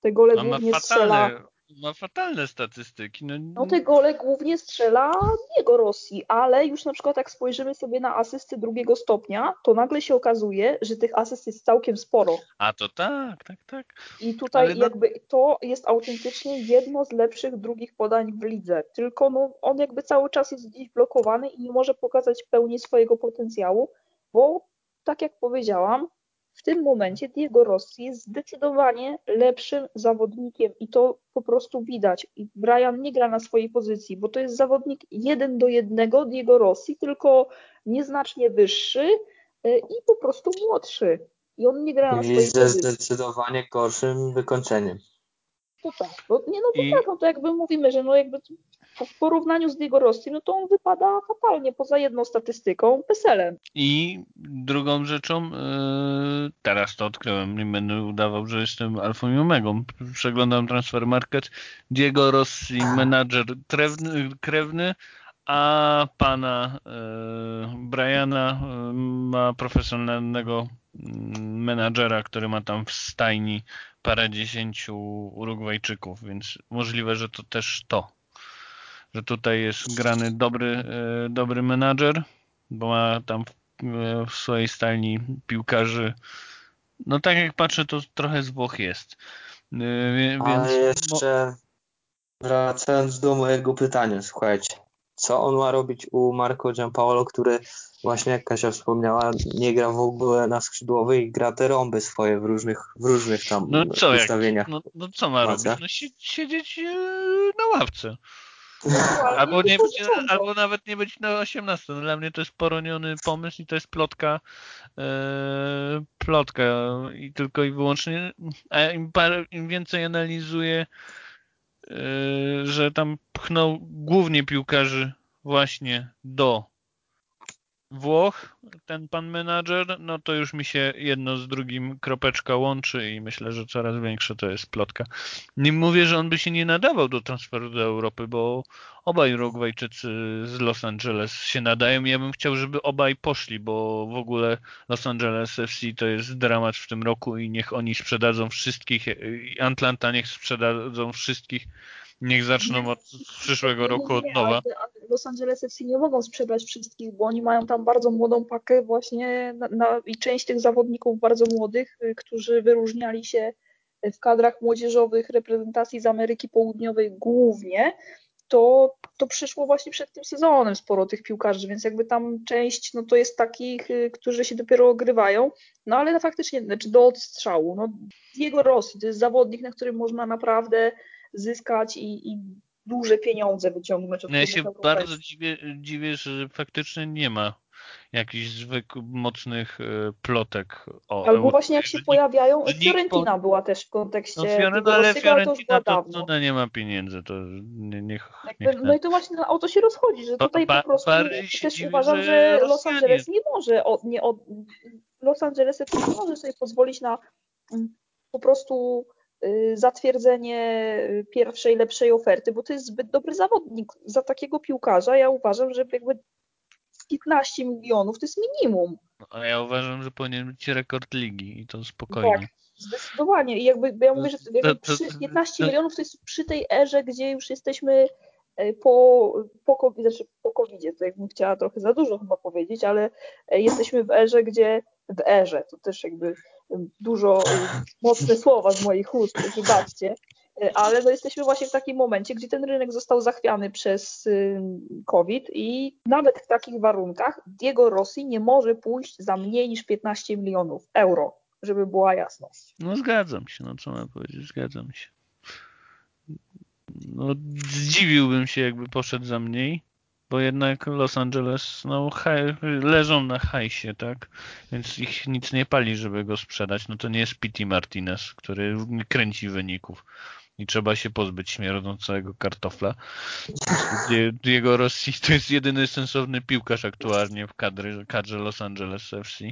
te gole no, głównie fatalne, strzela. Ma fatalne statystyki. No, no te gole głównie strzela jego Rosji, ale już na przykład jak spojrzymy sobie na asysty drugiego stopnia, to nagle się okazuje, że tych asyst jest całkiem sporo. A to tak, tak, tak. I tutaj ale jakby no... to jest autentycznie jedno z lepszych drugich podań w lidze. Tylko no, on jakby cały czas jest gdzieś blokowany i nie może pokazać pełni swojego potencjału, bo tak jak powiedziałam, w tym momencie Diego Rossi jest zdecydowanie lepszym zawodnikiem i to po prostu widać. I Brian nie gra na swojej pozycji, bo to jest zawodnik jeden do jednego Diego Rossi, tylko nieznacznie wyższy e, i po prostu młodszy. I on nie gra na swojej pozycji. ze zdecydowanie gorszym wykończeniem. To tak, bo, nie no to I... tak, no to jakby mówimy, że no jakby w porównaniu z Diego Rossi, no to on wypada fatalnie, poza jedną statystyką, PESEL-em. I drugą rzeczą, yy, teraz to odkryłem, nie będę udawał, że jestem alfą i omegą. Przeglądam transfer market. Diego Rossi, menadżer krewny, krewny a pana yy, Briana yy, ma profesjonalnego mm, menadżera, który ma tam w stajni parę dziesięciu Urugwajczyków, więc możliwe, że to też to że tutaj jest grany dobry, e, dobry menadżer, bo ma tam w, w swojej stajni piłkarzy. No tak jak patrzę, to trochę z Włoch jest. E, więc, Ale jeszcze wracając do mojego pytania, słuchajcie. co on ma robić u Marco Giampaolo, który właśnie jak Kasia wspomniała, nie gra w ogóle na skrzydłowej, gra te rąby swoje w różnych, w różnych tam no co, ustawieniach. Jak, no, no, co ma robić? No siedzieć e, na ławce. Albo, nie być, albo nawet nie być na 18. No, dla mnie to jest poroniony pomysł i to jest plotka e, plotka i tylko i wyłącznie a im, im więcej analizuję e, że tam pchnął głównie piłkarzy właśnie do Włoch, ten pan menadżer, no to już mi się jedno z drugim kropeczka łączy i myślę, że coraz większa to jest plotka. Nie mówię, że on by się nie nadawał do transferu do Europy, bo obaj Urugwajczycy z Los Angeles się nadają ja bym chciał, żeby obaj poszli, bo w ogóle Los Angeles FC to jest dramat w tym roku i niech oni sprzedadzą wszystkich, Atlanta niech sprzedadzą wszystkich Niech zaczną od przyszłego roku od nowa. Los Angeles FC nie mogą sprzedać wszystkich, bo oni mają tam bardzo młodą pakę właśnie na, na, i część tych zawodników bardzo młodych, y, którzy wyróżniali się w kadrach młodzieżowych reprezentacji z Ameryki Południowej głównie, to, to przyszło właśnie przed tym sezonem sporo tych piłkarzy, więc jakby tam część no to jest takich, y, którzy się dopiero ogrywają, no ale faktycznie, znaczy do odstrzału. No, Diego Rossi to jest zawodnik, na którym można naprawdę zyskać i, i duże pieniądze wyciągnąć od no Ja się bardzo dziwię, dziwię, że faktycznie nie ma jakichś zwykłych, mocnych e, plotek o Albo właśnie jak się pojawiają, Fiorentina po... była też w kontekście no, Fiore, no, ale Fiorentina to, to, to, nie ma pieniędzy, to nie, niech, niech No i to właśnie o to się rozchodzi, że tutaj ba, po prostu też dziwi, uważam, że Los Angeles nie może, o, nie, o, Los Angeles nie może sobie pozwolić na mm, po prostu zatwierdzenie y, pierwszej, lepszej oferty, bo to jest zbyt dobry zawodnik. Za takiego piłkarza ja uważam, że jakby 15 milionów to jest minimum. No, a ja uważam, że powinien być rekord ligi i to spokojnie. Tak, zdecydowanie. I jakby ja mówię, że jakby przy 15 milionów to jest przy tej erze, gdzie już jesteśmy e, po, po, COVID, znaczy po COVID-zie, to jakbym chciała trochę za dużo chyba powiedzieć, ale e, jesteśmy w erze, gdzie w erze, to też jakby dużo y, mocne słowa z moich ust, wybaczcie, y, ale no jesteśmy właśnie w takim momencie, gdzie ten rynek został zachwiany przez y, COVID i nawet w takich warunkach Diego Rossi nie może pójść za mniej niż 15 milionów euro, żeby była jasność. No zgadzam się, no co mam powiedzieć, zgadzam się. No, zdziwiłbym się, jakby poszedł za mniej bo jednak Los Angeles no, leżą na hajsie, tak? Więc ich nic nie pali, żeby go sprzedać. No to nie jest Pity Martinez, który kręci wyników i trzeba się pozbyć śmierdzącego kartofla. Diego Rossi to jest jedyny sensowny piłkarz aktualnie w kadry, kadrze Los Angeles FC.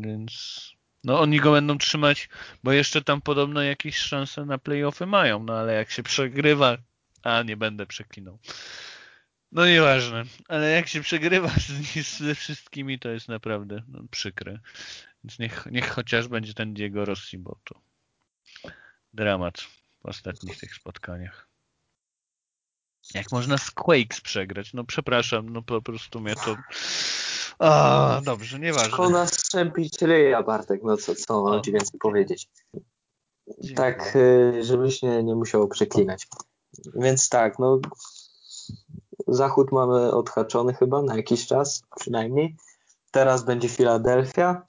Więc no oni go będą trzymać, bo jeszcze tam podobno jakieś szanse na playoffy mają, no ale jak się przegrywa, a nie będę przeklinał. No nieważne, ale jak się przegrywa z, ze wszystkimi, to jest naprawdę no, przykre. Więc niech, niech chociaż będzie ten Diego Rossi, bo to dramat w ostatnich tych spotkaniach. Jak można z Quakes przegrać? No przepraszam, no po prostu mnie to... A, dobrze, nieważne. Szkoda strzępić ryja, Bartek, no co, co mam ci więcej powiedzieć. Dziękuję. Tak, y, żebyś nie, nie musiał przeklinać. Więc tak, no Zachód mamy odhaczony chyba na jakiś czas przynajmniej. Teraz będzie Filadelfia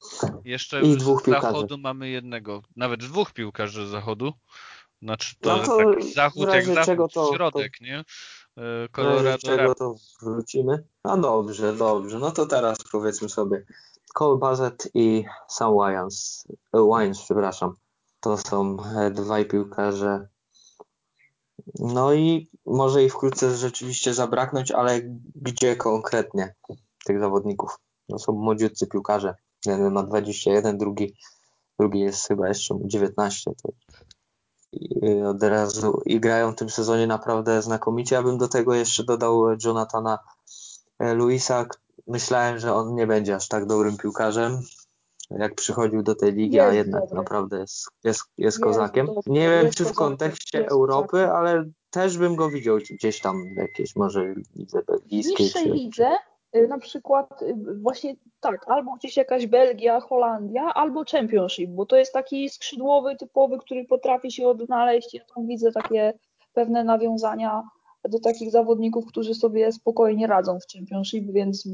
Jeszcze i dwóch piłkarzy. zachodu mamy jednego, nawet dwóch piłkarzy z zachodu. Znaczy to, no to tak zachód jak zachód, to, środek, to, nie? E, Colorado czego to wrócimy? No dobrze, dobrze. No to teraz powiedzmy sobie Cole Bazet i Sam Wines, Wines przepraszam. To są e, dwaj piłkarze no i może i wkrótce rzeczywiście zabraknąć, ale gdzie konkretnie tych zawodników? No są młodziutcy piłkarze. Jeden ma 21, drugi, drugi jest chyba jeszcze 19. To i od razu i grają w tym sezonie naprawdę znakomicie. Ja bym do tego jeszcze dodał Jonathana e, Luisa. Myślałem, że on nie będzie aż tak dobrym piłkarzem, jak przychodził do tej ligi, a jednak dobry. naprawdę jest, jest, jest kozakiem. Nie wiem, czy w kontekście Europy, ale też bym go widział gdzieś tam w jakiejś może lidze belgijskiej. W niższej czy... lidze, na przykład y, właśnie tak, albo gdzieś jakaś Belgia, Holandia, albo Championship, bo to jest taki skrzydłowy, typowy, który potrafi się odnaleźć. Ja tam widzę takie pewne nawiązania do takich zawodników, którzy sobie spokojnie radzą w Championship, więc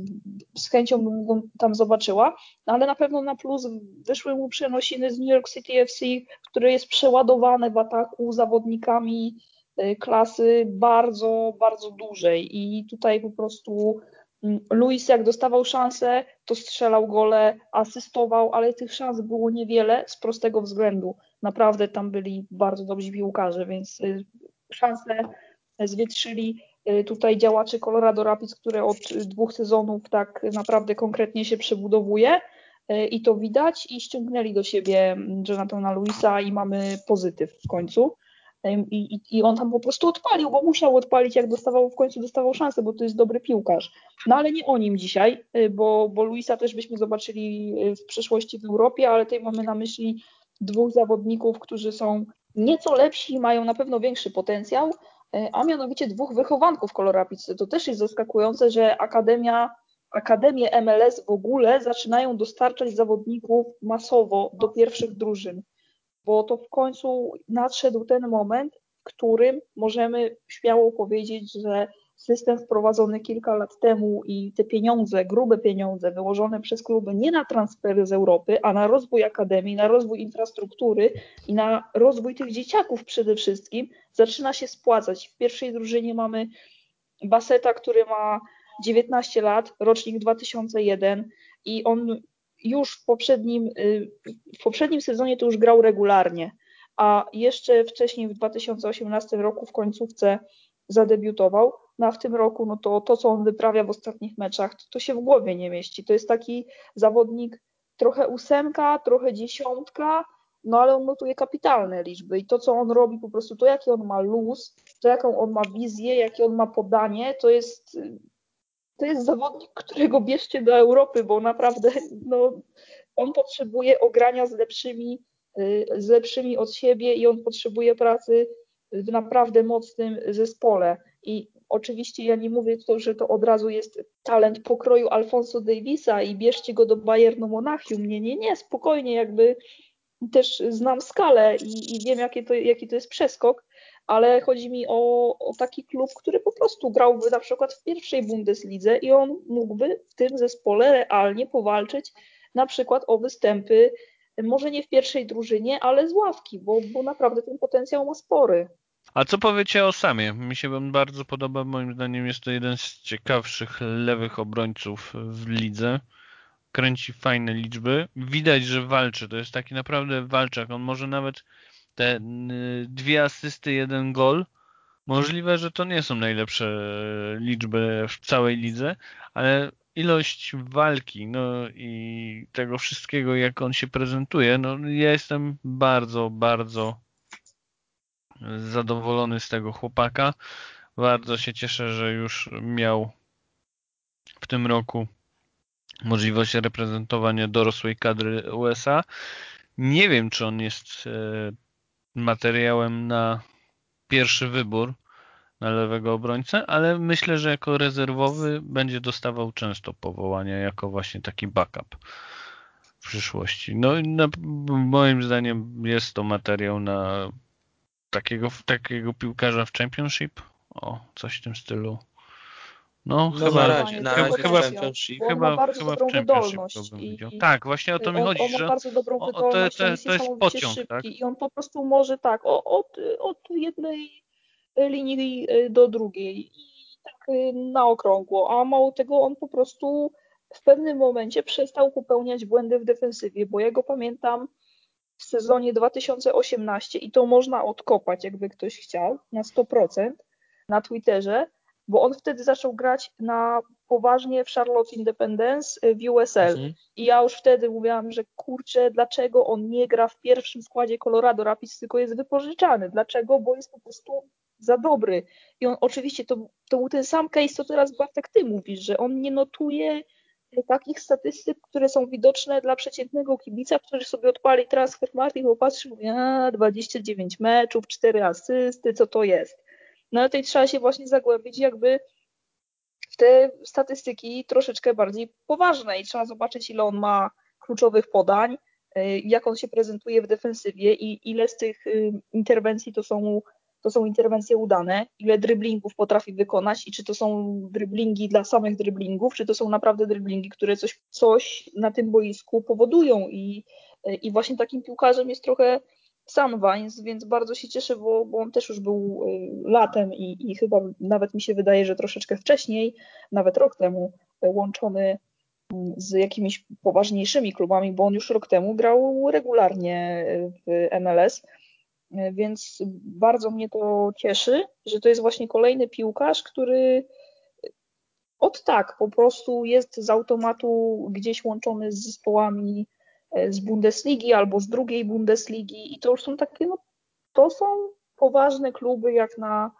z chęcią bym go tam zobaczyła. No ale na pewno na plus wyszły mu przenosiny z New York City FC, które jest przeładowane w ataku zawodnikami y, klasy bardzo, bardzo dużej i tutaj po prostu mm, Luis jak dostawał szansę, to strzelał gole, asystował, ale tych szans było niewiele z prostego względu. Naprawdę tam byli bardzo dobrzy piłkarze, więc y, szanse zwietrzyli y, tutaj działaczy Colorado Rapids, które od dwóch sezonów tak naprawdę konkretnie się przebudowuje y, i to widać i ściągnęli do siebie Jonathana Luisa i mamy pozytyw w końcu. I, I, on tam po prostu odpalił, bo musiał odpalić, jak dostawał w końcu dostawał szansę, bo to jest dobry piłkarz. No ale nie o nim dzisiaj, y, bo, bo Luisa też byśmy zobaczyli w przyszłości w Europie, ale tutaj mamy na myśli dwóch zawodników, którzy są nieco lepsi, mają na pewno większy potencjał, a mianowicie dwóch wychowanków Kolorapicy. To też jest zaskakujące, że Akademia, Akademie MLS w ogóle zaczynają dostarczać zawodników masowo do pierwszych drużyn, bo to w końcu nadszedł ten moment, w którym możemy śmiało powiedzieć, że system wprowadzony kilka lat temu i te pieniądze, grube pieniądze wyłożone przez kluby nie na transfery z Europy, a na rozwój akademii, na rozwój infrastruktury i na rozwój tych dzieciaków przede wszystkim, zaczyna się spłacać. W pierwszej drużynie mamy Baseta, który ma 19 lat, rocznik 2001 i on już w poprzednim, y, w poprzednim sezonie to już grał regularnie, a jeszcze wcześniej w 2018 roku w końcówce zadebiutował. No a w tym roku, no to to, co on wyprawia w ostatnich meczach, to, to się w głowie nie mieści. To jest taki zawodnik trochę ósemka, trochę dziesiątka, no ale on notuje kapitalne liczby i to, co on robi, po prostu to, jaki on ma luz, to, jaką on ma wizję, jakie on ma podanie, to jest, to jest zawodnik, którego bierzcie do Europy, bo naprawdę no, on potrzebuje ogrania z lepszymi, y, z lepszymi od siebie i on potrzebuje pracy w naprawdę mocnym zespole. I oczywiście ja nie mówię to, że to od razu jest talent pokroju Alfonso Davisa i bierzcie go do Bayernu Monachium. Nie, nie, nie, spokojnie jakby też znam skalę i, i wiem, jaki to, jaki to jest przeskok, ale chodzi mi o, o, taki klub, który po prostu grałby na przykład w pierwszej Bundeslidze i on mógłby w tym zespole realnie powalczyć na przykład o występy może nie w pierwszej drużynie, ale z ławki, bo, bo naprawdę ten potencjał ma spory. A co powiecie o Samie? Mi się on bardzo podoba, moim zdaniem jest to jeden z ciekawszych lewych obrońców w lidze. Kręci fajne liczby. Widać, że walczy. To jest taki naprawdę walczak. On może nawet te dwie asysty, jeden gol. Możliwe, że to nie są najlepsze liczby w całej lidze, ale ilość walki, no i tego wszystkiego, jak on się prezentuje, no ja jestem bardzo, bardzo zadowolony z tego chłopaka. Bardzo się cieszę, że już miał w tym roku możliwość reprezentowania dorosłej kadry USA. Nie wiem, czy on jest e, materiałem na pierwszy wybór, na lewego obrońcę, ale myślę, że jako rezerwowy będzie dostawał często powołania jako właśnie taki backup w przyszłości. No na, moim zdaniem jest to materiał na takiego, takiego piłkarza w Championship. O, coś w tym stylu. No, no chyba, na razie, na razie chyba, Championship. Chyba, bardzo chyba dobrą wydolność. I, tak, właśnie o to mi chodzi, on, on ma bardzo dobrą wydolność, to, to, to jest pociąg, szybki tak? i on po prostu może tak, od, od jednej linii y, do drugiej i tak y, na okrągło, a mało tego on po prostu w pewnym momencie przestał popełniać błędy w defensywie, bo ja go pamiętam w sezonie 2018 i to można odkopać, jakby ktoś chciał, na 100% na Twitterze, bo on wtedy zaczął grać na poważnie w Charlotte Independence y, w USL. Mhm. I ja już wtedy mówiłam, że kurczę, dlaczego on nie gra w pierwszym składzie Colorado Rapids, tylko jest wypożyczany. Dlaczego? Bo jest po prostu za dobry. I on oczywiście to, to był ten sam case, co teraz Bartek ty mówisz, że on nie notuje takich statystyk, które są widoczne dla przeciętnego kibica, który sobie odpali transfer market i popatrzy, mówi, a 29 meczów, 4 asysty, co to jest. No ale tutaj trzeba się właśnie zagłębić jakby w te statystyki troszeczkę bardziej poważne i trzeba zobaczyć, ile on ma kluczowych podań, y, jak on się prezentuje w defensywie i ile z tych y, interwencji to są to są interwencje udane, ile dryblingów potrafi wykonać i czy to są dryblingi dla samych dryblingów, czy to są naprawdę dryblingi, które coś, coś na tym boisku powodują. I, i właśnie takim piłkarzem jest trochę sam Wines, więc bardzo się cieszę, bo, bo on też już był y, latem i, i chyba nawet mi się wydaje, że troszeczkę wcześniej, nawet rok temu, y, łączony mm, z jakimiś poważniejszymi klubami, bo on już rok temu grał regularnie w MLS, y, więc bardzo mnie to cieszy, że to jest właśnie kolejny piłkarz, który od tak po prostu jest z automatu gdzieś łączony z zespołami E, z Bundesligi albo z drugiej Bundesligi. I to już są takie, no to są poważne kluby jak na,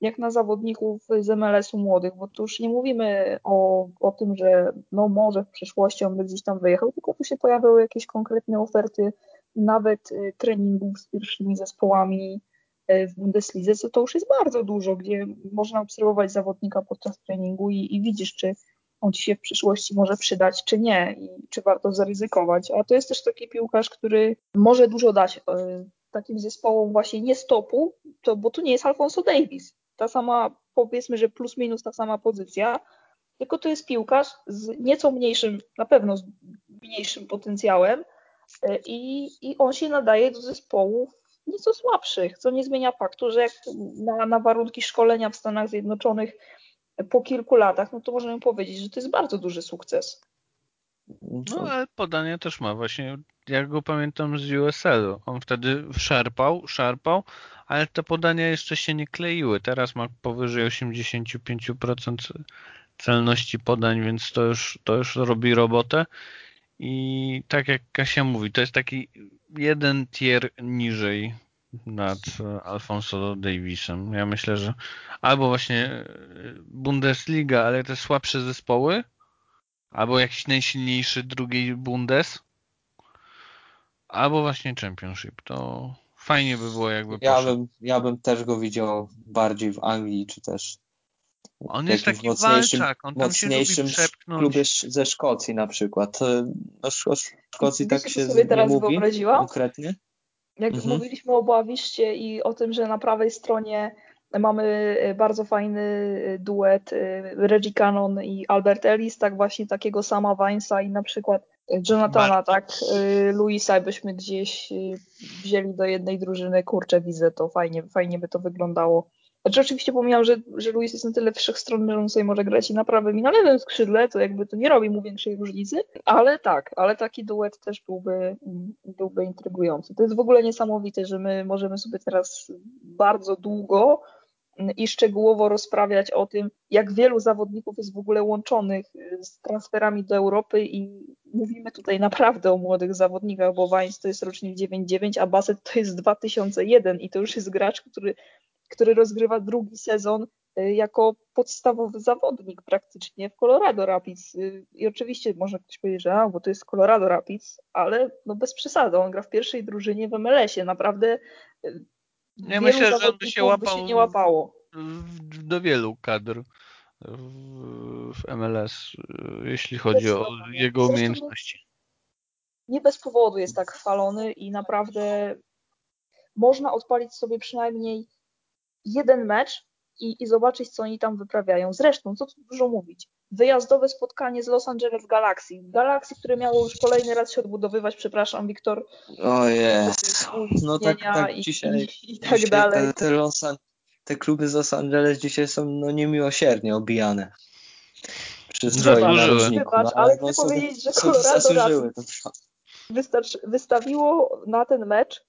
jak na zawodników z MLS-u młodych, bo tu już nie mówimy o, o tym, że no może w przyszłości on by gdzieś tam wyjechał, tylko tu się pojawiały jakieś konkretne oferty nawet e, treningów z pierwszymi zespołami e, w Bundeslidze, co to już jest bardzo dużo, gdzie można obserwować zawodnika podczas treningu i, i widzisz, czy on ci się w przyszłości może przydać, czy nie, i czy warto zaryzykować. A to jest też taki piłkarz, który może dużo dać e, takim zespołom właśnie nie stopu, to, bo tu nie jest Alfonso Davis. Ta sama, powiedzmy, że plus minus ta sama pozycja, tylko to jest piłkarz z nieco mniejszym, na pewno z mniejszym potencjałem i, i on się nadaje do zespołów nieco słabszych, co nie zmienia faktu, że jak na, na warunki szkolenia w Stanach Zjednoczonych po kilku latach, no to możemy powiedzieć, że to jest bardzo duży sukces. No ale podanie też ma właśnie, jak go pamiętam z USL. On wtedy szarpał, szarpał, ale te podania jeszcze się nie kleiły. Teraz ma powyżej 85% celności podań, więc to już, to już robi robotę. I tak jak Kasia mówi, to jest taki jeden tier niżej nad Alfonso Davisem. Ja myślę, że albo właśnie e, Bundesliga, ale te słabsze zespoły, albo jakiś najsilniejszy drugiej Bundes, albo właśnie Championship. To fajnie by było jakby ja bym, ja bym też go widział bardziej w Anglii, czy też on jest taki mocniejszym, walczak, on mocniejszym klubie ze Szkocji na przykład. No, o Szkocji tak się sobie teraz nie mówi konkretnie. Jak mhm. mówiliśmy o Boawiszcie i o tym, że na prawej stronie mamy e, bardzo fajny e, duet e, Reggie Cannon i Albert Ellis, tak właśnie takiego sama Vinesa i na przykład Jonathana, tak, Luisa byśmy gdzieś wzięli do jednej drużyny, kurczę widzę to, fajnie, fajnie by to wyglądało. Znaczy oczywiście pomijam, że, że Luis jest na tyle wszechstronny, że on sobie może grać i na prawym i na lewym skrzydle, to jakby to nie robi mu większej różnicy, ale tak, ale taki duet też byłby, byłby intrygujący. To jest w ogóle niesamowite, że my możemy sobie teraz bardzo długo i szczegółowo rozprawiać o tym, jak wielu zawodników jest w ogóle łączonych z transferami do Europy i mówimy tutaj naprawdę o młodych zawodnikach, bo Wines to jest rocznik 99, a Bassett to jest 2001 i to już jest gracz, który który rozgrywa drugi sezon y, jako podstawowy zawodnik praktycznie w Colorado Rapids. Y, I oczywiście może ktoś powiedzieć, że a, bo to jest Colorado Rapids, ale no bez przesady, on gra w pierwszej drużynie w MLS-ie. Naprawdę y, ja myślę, że on by się, łapał by się nie łapało. do wielu kadr w MLS, jeśli chodzi o jego umiejętności. Nie bez powodu jest tak chwalony i naprawdę można odpalić sobie przynajmniej jeden mecz i, i zobaczyć, co oni tam wyprawiają. Zresztą, co tu dużo mówić, wyjazdowe spotkanie z Los Angeles Galaxy. Galaxy, które miało już kolejny raz się odbudowywać, przepraszam, Wiktor. O jest. No tak, tak i, dzisiaj, i, i tak dzisiaj dalej. Te, te, Los, te kluby z Los Angeles dzisiaj są no, niemiłosiernie obijane. Zasłużyły. Wybacz, ale chcę no, powiedzieć, że Colorado Rapids wystawiło na ten mecz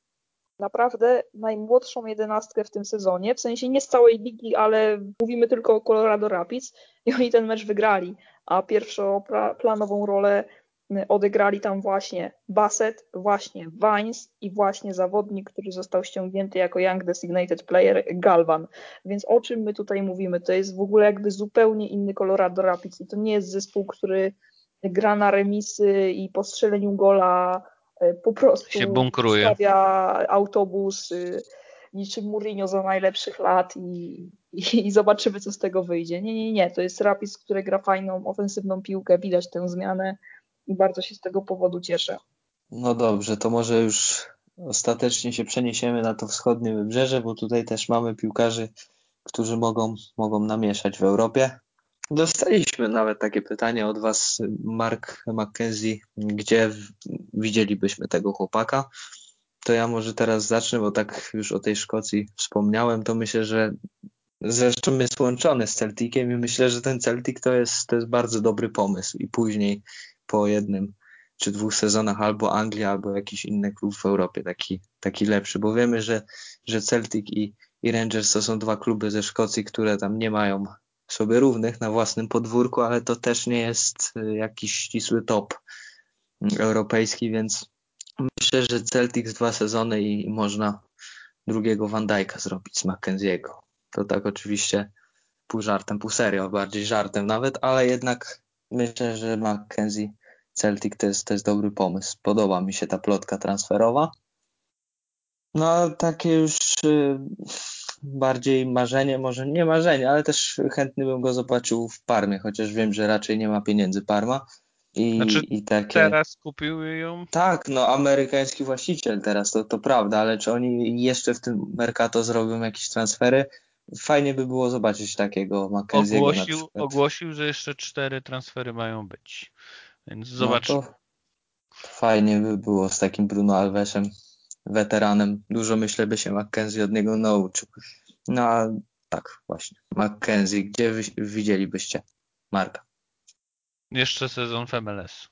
naprawdę najmłodszą jedenastkę w tym sezonie, w sensie nie z całej ligi, ale mówimy tylko o Colorado Rapids i oni ten mecz wygrali, a pierwszoplanową rolę odegrali tam właśnie Bassett, właśnie Vines i właśnie zawodnik, który został ściągnięty jako Young Designated Player, Galvan. Więc o czym my tutaj mówimy? To jest w ogóle jakby zupełnie inny Colorado Rapids i to nie jest zespół, który gra na remisy i po strzeleniu gola po prostu się bunkruje. stawia autobus niczym Mourinho za najlepszych lat i, i, i, zobaczymy, co z tego wyjdzie. Nie, nie, nie. To jest Rapis, który gra fajną, ofensywną piłkę. Widać tę zmianę i bardzo się z tego powodu cieszę. No dobrze, to może już ostatecznie się przeniesiemy na to wschodnie wybrzeże, bo tutaj też mamy piłkarzy, którzy mogą, mogą namieszać w Europie. Dostaliśmy nawet takie pytanie od Was, Mark McKenzie, gdzie widzielibyśmy tego chłopaka? To ja może teraz zacznę, bo tak już o tej Szkocji wspomniałem, to myślę, że zresztą jest łączony z Celticiem i myślę, że ten Celtic to jest, to jest bardzo dobry pomysł. I później po jednym czy dwóch sezonach albo Anglia, albo jakiś inny klub w Europie taki, taki lepszy, bo wiemy, że, że Celtic i, i Rangers to są dwa kluby ze Szkocji, które tam nie mają sobie równych na własnym podwórku, ale to też nie jest y, jakiś ścisły top europejski, więc myślę, że Celtic dwa sezony i można drugiego Van Dijk'a zrobić z Mackenzie'ego. To tak oczywiście pół żartem, pół serio, bardziej żartem nawet, ale jednak myślę, że Mackenzie Celtic to jest, to jest dobry pomysł. Podoba mi się ta plotka transferowa. No, takie już y, bardziej marzenie, może nie marzenie, ale też chętny bym go zobaczył w Parmie, chociaż wiem, że raczej nie ma pieniędzy Parma. I, znaczy, i takie... teraz kupił ją? Tak, no amerykański właściciel teraz, to, to prawda, ale czy oni jeszcze w tym Mercato zrobią jakieś transfery? Fajnie by było zobaczyć takiego Mackenzie'ego ogłosił, ogłosił, że jeszcze cztery transfery mają być. Więc zobacz. No fajnie by było z takim Bruno Alvesem, weteranem. Dużo myślę by się Mackenzie od niego nauczył. No a tak właśnie. Mackenzie, gdzie wy, widzielibyście Marka? Jeszcze sezon w MLS.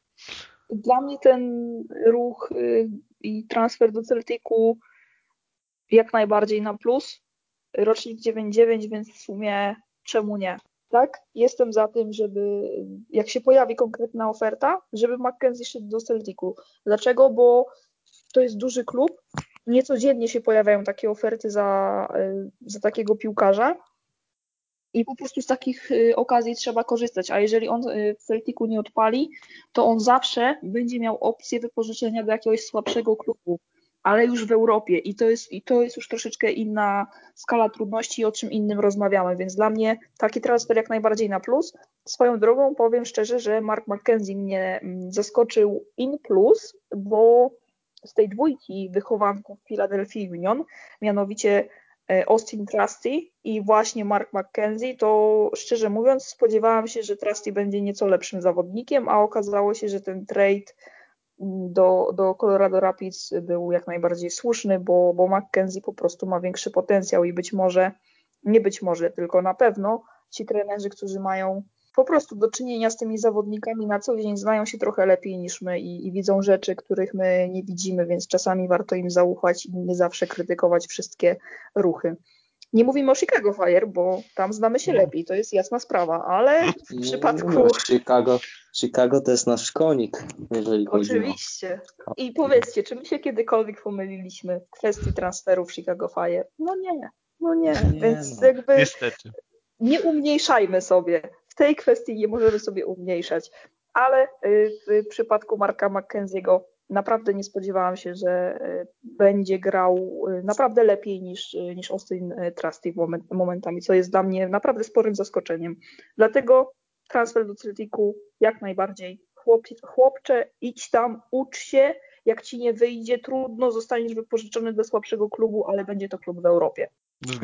Dla mnie ten ruch y, i transfer do Celticu jak najbardziej na plus. Rocznik 9-9, więc w sumie czemu nie? tak? Jestem za tym, żeby jak się pojawi konkretna oferta, żeby Mackenzie szedł do Celticu. Dlaczego? Bo to jest duży klub, niecodziennie się pojawiają takie oferty za, za takiego piłkarza. I po prostu z takich y, okazji trzeba korzystać, a jeżeli on y, w Celticu nie odpali, to on zawsze będzie miał opcję wypożyczenia do jakiegoś słabszego klubu. Ale już w Europie. I to jest, i to jest już troszeczkę inna skala trudności, o czym innym rozmawiamy, więc dla mnie taki transfer jak najbardziej na plus. Swoją drogą powiem szczerze, że Mark McKenzie mnie mm, zaskoczył in plus, bo z tej dwójki wychowanków Philadelphia Union, mianowicie e, Austin Trusty i właśnie Mark McKenzie, to szczerze mówiąc spodziewałam się, że Trusty będzie nieco lepszym zawodnikiem, a okazało się, że ten trade do, do Colorado Rapids był jak najbardziej słuszny, bo, bo McKenzie po prostu ma większy potencjał i być może, nie być może, tylko na pewno ci trenerzy, którzy mają po prostu do czynienia z tymi zawodnikami na co dzień znają się trochę lepiej niż my i, i, widzą rzeczy, których my nie widzimy, więc czasami warto im zaufać i nie zawsze krytykować wszystkie ruchy. Nie mówimy o Chicago Fire, bo tam znamy się lepiej, to jest jasna sprawa, ale w no, przypadku... No, Chicago, Chicago to jest nasz konik, jeżeli chodzi Oczywiście. I powiedzcie, czy my się kiedykolwiek pomyliliśmy w kwestii transferów Chicago Fire? No nie, no nie, nie więc no. jakby Niestety. nie umniejszajmy sobie. Tej kwestii nie możemy sobie umniejszać. Ale y, w przypadku Marka McKenzie'ego naprawdę nie spodziewałam się, że e, będzie grał e, naprawdę lepiej niż, niż Austin Trusty momentami, co jest dla mnie naprawdę sporym zaskoczeniem. Dlatego transfer do Celticu jak najbardziej. Chłop, chłopcze, idź tam, ucz się, jak ci nie wyjdzie, trudno, zostaniesz wypożyczony do słabszego klubu, ale będzie to klub w Europie.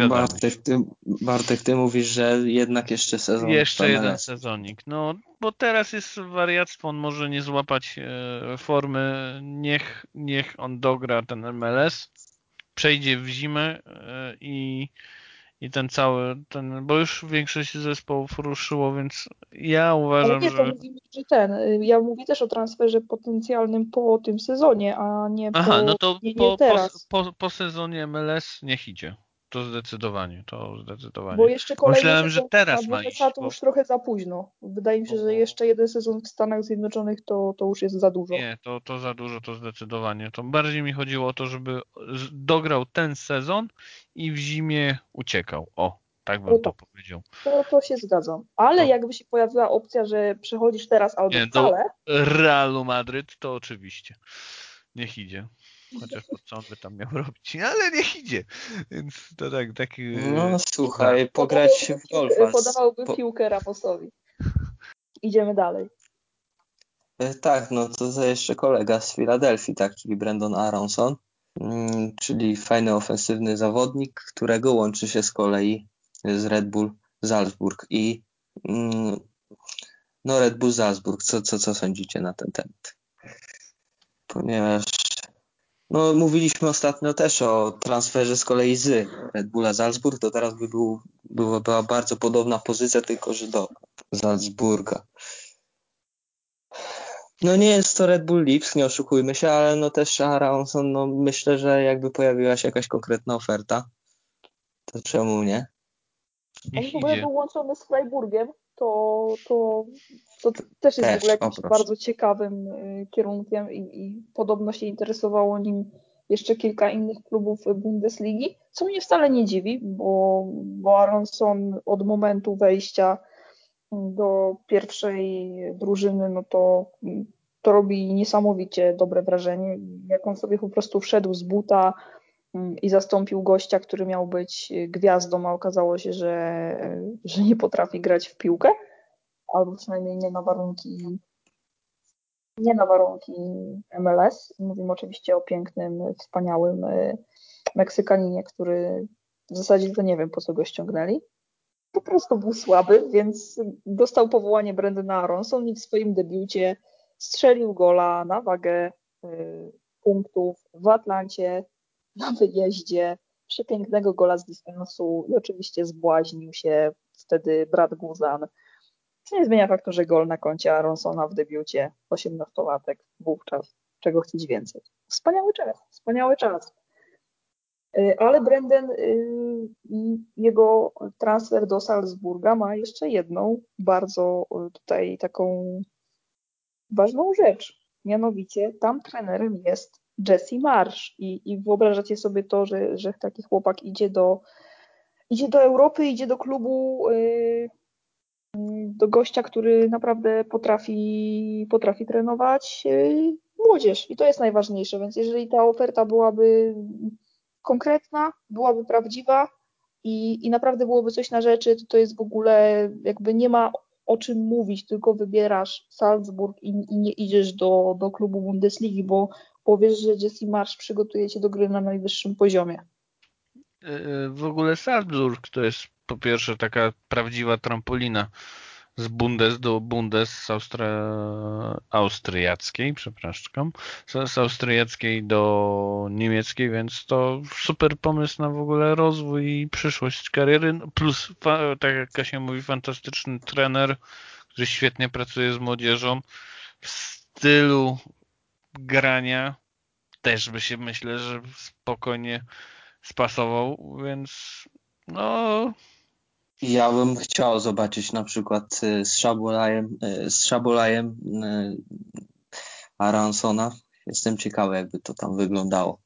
Bartek ty, Bartek, ty mówisz, że jednak jeszcze sezon. Jeszcze jeden sezonik. No, bo teraz jest wariactwo, on może nie złapać e, formy. Niech, niech on dogra ten MLS, przejdzie w zimę e, i, i ten cały, ten, bo już większość zespołów ruszyło, więc ja uważam, Ale nie, że... Mówimy, że ten, ja mówię też o transferze potencjalnym po tym sezonie, a nie Aha, po, no to nie, nie po, teraz. Po, po, po sezonie MLS niech idzie. To zdecydowanie, to zdecydowanie. Bo jeszcze kolejny Myślałem, że teraz ma iść. To bo... już trochę za późno. Wydaje mi się, że jeszcze jeden sezon w Stanach Zjednoczonych to, to już jest za dużo. Nie, to, to za dużo, to zdecydowanie. To bardziej mi chodziło o to, żeby dograł ten sezon i w zimie uciekał. O, tak bym no to, to powiedział. To, to się zgadzam. Ale to... jakby się pojawiła opcja, że przechodzisz teraz albo Nie, wcale... Do Realu Madryt to oczywiście. Niech idzie. Chociaż to co on by tam miał robić, ale niech idzie. Więc to tak, taki... No słuchaj, tak. pograć w golfa. Podawałby po... piłkę Ramosowi. Idziemy dalej. E, tak, no to, to jeszcze kolega z Filadelfii, tak, czyli Brandon Aronson. mm, czyli fajny ofensywny zawodnik, którego łączy się z kolei z Red Bull Salzburg i mm, no Red Bull Salzburg, co, co, co sądzicie na ten temat? Ponieważ no, mówiliśmy ostatnio też o transferze z kolei z Red Bulla Salzburg, to teraz by był, była, była bardzo podobna pozycja, tylko że do Salzburga. No nie jest to Red Bull Lips, nie oszukujmy się, ale no też Aronson, no myślę, że jakby pojawiła się jakaś konkretna oferta, to czemu nie? On w ogóle był łączony z Freiburgiem, to, to, to też jest też, w ogóle jakimś bardzo ciekawym y, kierunkiem i, i podobno się interesowało nim jeszcze kilka innych klubów Bundesligi, co mnie wcale nie dziwi, bo, bo Aronson od momentu wejścia do pierwszej drużyny, no to, to robi niesamowicie dobre wrażenie. Jak on sobie po prostu wszedł z buta i zastąpił gościa, który miał być gwiazdą, a okazało się, że, że nie potrafi grać w piłkę, albo przynajmniej nie na warunki nie na warunki MLS. Mówimy oczywiście o pięknym, wspaniałym y, Meksykaninie, który w zasadzie to nie wiem, po co go ściągnęli. Po prostu był słaby, więc dostał powołanie Brandona Aronson i w swoim debiucie strzelił gola na wagę y, punktów w Atlancie, na wyjeździe, przepięknego gola z dystansu i oczywiście zbłaźnił się wtedy brat Guzan. Co nie zmienia faktu, że gol na koncie Aronsona w debiucie, 18-latek wówczas, czego chcieć więcej. Wspaniały czas, wspaniały czas. Y, ale Brendan y, i jego transfer do Salzburga ma jeszcze jedną bardzo y, tutaj taką ważną rzecz. Mianowicie tam trenerem jest Jesse Marsh i, i wyobrażacie sobie to, że, że taki chłopak idzie do, idzie do Europy, idzie do klubu, do gościa, który naprawdę potrafi, potrafi trenować młodzież. I to jest najważniejsze, więc jeżeli ta oferta byłaby konkretna, byłaby prawdziwa i, i naprawdę byłoby coś na rzeczy, to to jest w ogóle jakby nie ma o czym mówić, tylko wybierasz Salzburg i, i nie idziesz do, do klubu Bundesligi, bo powiesz, że Jesse Marsz przygotuje cię do gry na najwyższym poziomie. E, e, w ogóle Salzburg to jest po pierwsze taka prawdziwa trampolina z Bundes do Bundes z Austria... austriackiej, przepraszam, z austriackiej do niemieckiej, więc to super pomysł na w ogóle rozwój i przyszłość kariery, no, plus, tak jak Kasia mówi, fantastyczny trener, który świetnie pracuje z młodzieżą w stylu grania też by się myślę, że spokojnie spasował, więc no ja bym chciał zobaczyć na przykład y, z Szabolajem, y, z Szabolajem y, Aransona. Jestem ciekawy, jakby to tam wyglądało.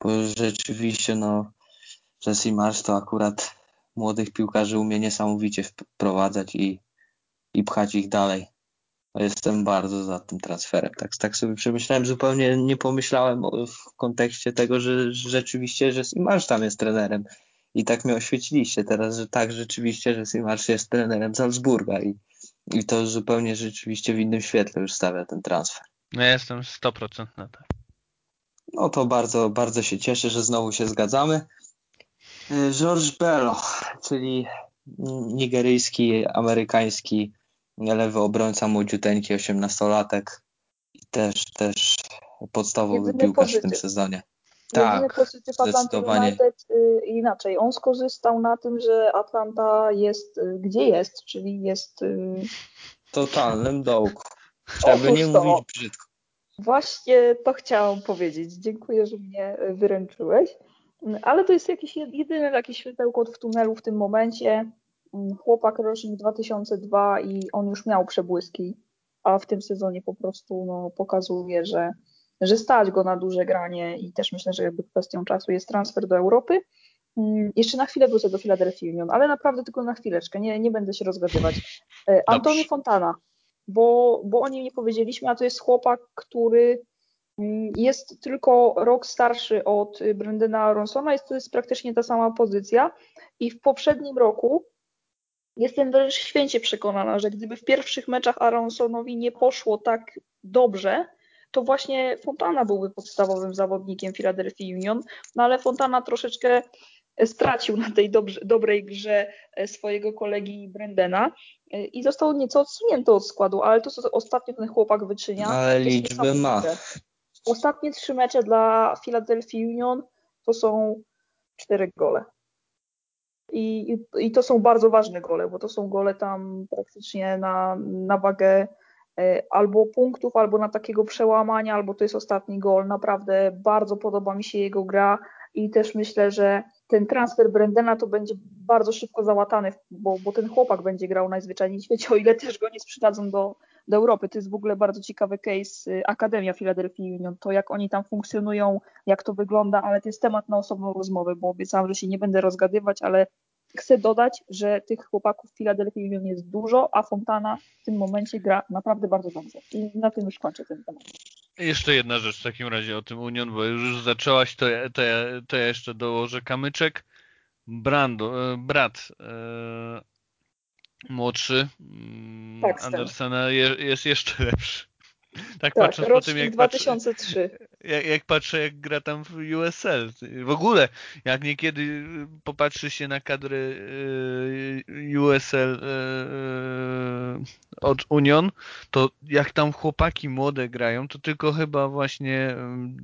Bo rzeczywiście, no, Jesse Marsz to akurat młodych piłkarzy umie niesamowicie wprowadzać i, i pchać ich dalej. Jestem bardzo za tym transferem. Tak, tak sobie przemyślałem, zupełnie nie pomyślałem w kontekście tego, że, że rzeczywiście Jesse Marsz tam jest trenerem i tak mnie oświeciliście teraz, że tak rzeczywiście, że Simarsz jest trenerem Salzburga i, i to zupełnie rzeczywiście w innym świetle już stawia ten transfer. No ja jestem 100% na tak. No to bardzo, bardzo się cieszę, że znowu się zgadzamy. E, George Bello, czyli nigeryjski, amerykański lewy obrońca, młodziuteńki, 18-latek i też, też podstawowy Jedyny piłkarz pozytyw. w tym sezonie. Jedyny tak, pozytyw United y, inaczej. On skorzystał na tym, że Atlanta jest y, gdzie jest, czyli jest y, totalnym dołku. Żeby nie to. mówić brzydko. Właśnie to chciałam powiedzieć. Dziękuję, że mnie wyręczyłeś. Ale to jest jakieś jedyne takie światełko w tunelu w tym momencie. Chłopak rocznik 2002 i on już miał przebłyski, a w tym sezonie po prostu no, pokazuje, że że stać go na duże granie i też myślę, że jakby kwestią czasu jest transfer do Europy. Mm, jeszcze na chwilę wrócę do Philadelphia Union, ale naprawdę tylko na chwileczkę, nie, nie będę się rozgadywać. E, Antoni Fontana, bo, bo o nim nie powiedzieliśmy, a to jest chłopak, który mm, jest tylko rok starszy od Brendana Aronsona, jest to jest praktycznie ta sama pozycja i w poprzednim roku jestem wręcz święcie przekonana, że gdyby w pierwszych meczach Aronsonowi nie poszło tak dobrze, to właśnie Fontana byłby podstawowym zawodnikiem Philadelphia Union, no ale Fontana troszeczkę stracił na tej dobrze, dobrej grze e, swojego kolegi Brendena e, i został nieco odsunięty od składu, ale to, co ostatnio ten chłopak wyczynia... Ale liczby ma. Ostatnie trzy mecze dla Philadelphia Union to są cztery gole. I, I to są bardzo ważne gole, bo to są gole tam praktycznie na, na wagę e, albo punktów, albo na takiego przełamania, albo to jest ostatni gol. Naprawdę bardzo podoba mi się jego gra i też myślę, że ten transfer Brendena to będzie bardzo szybko załatany, bo, bo ten chłopak będzie grał najzwyczajniej w świecie, o ile też go nie sprzedadzą do, do Europy. To jest w ogóle bardzo ciekawy case y, Akademia Philadelphia Union, to jak oni tam funkcjonują, jak to wygląda, ale to jest temat na osobną rozmowę, bo obiecałam, że się nie będę rozgadywać, ale chcę dodać, że tych chłopaków w Philadelphia Union jest dużo, a Fontana w tym momencie gra naprawdę bardzo dobrze. I na tym już kończę ten temat. Jeszcze jedna rzecz w takim razie o tym Union, bo już zaczęłaś, to, to, ja, to ja jeszcze dołożę kamyczek. Brando, e, brat e, młodszy tak, Andersena je, jest jeszcze lepszy. Tak, tak patrząc po tym, jak 2003. Patrzę, jak, jak, patrzę, jak gra tam w USL. W ogóle, jak niekiedy popatrzy się na kadrę y, USL y, y, od Union, to jak tam chłopaki młode grają, to tylko chyba właśnie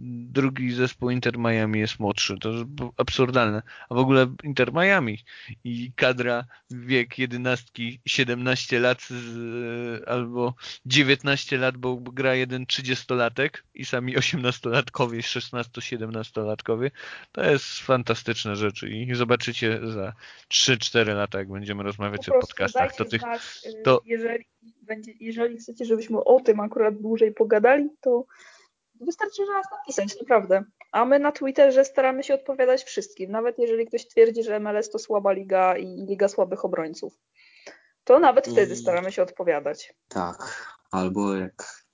drugi zespół Inter Miami jest młodszy. To absurdalne. A w ogóle Inter Miami i kadra wiek 11, 17 lat z, albo 19 lat, bo gra jeden 30-latek i sami 18-latkowie, 16-17-latkowie. To jest fantastyczne rzeczy i zobaczycie za 3-4 lata, jak będziemy rozmawiać po o podcastach. To tych, znać, y, to... Jeżeli, będzie, jeżeli chcecie, żebyśmy o tym akurat dłużej pogadali, to wystarczy, że nas napisać, naprawdę. A my na Twitterze staramy się odpowiadać wszystkim, nawet jeżeli ktoś twierdzi, że MLS to słaba liga i liga słabych obrońców. To nawet wtedy staramy się odpowiadać. Tak, albo jak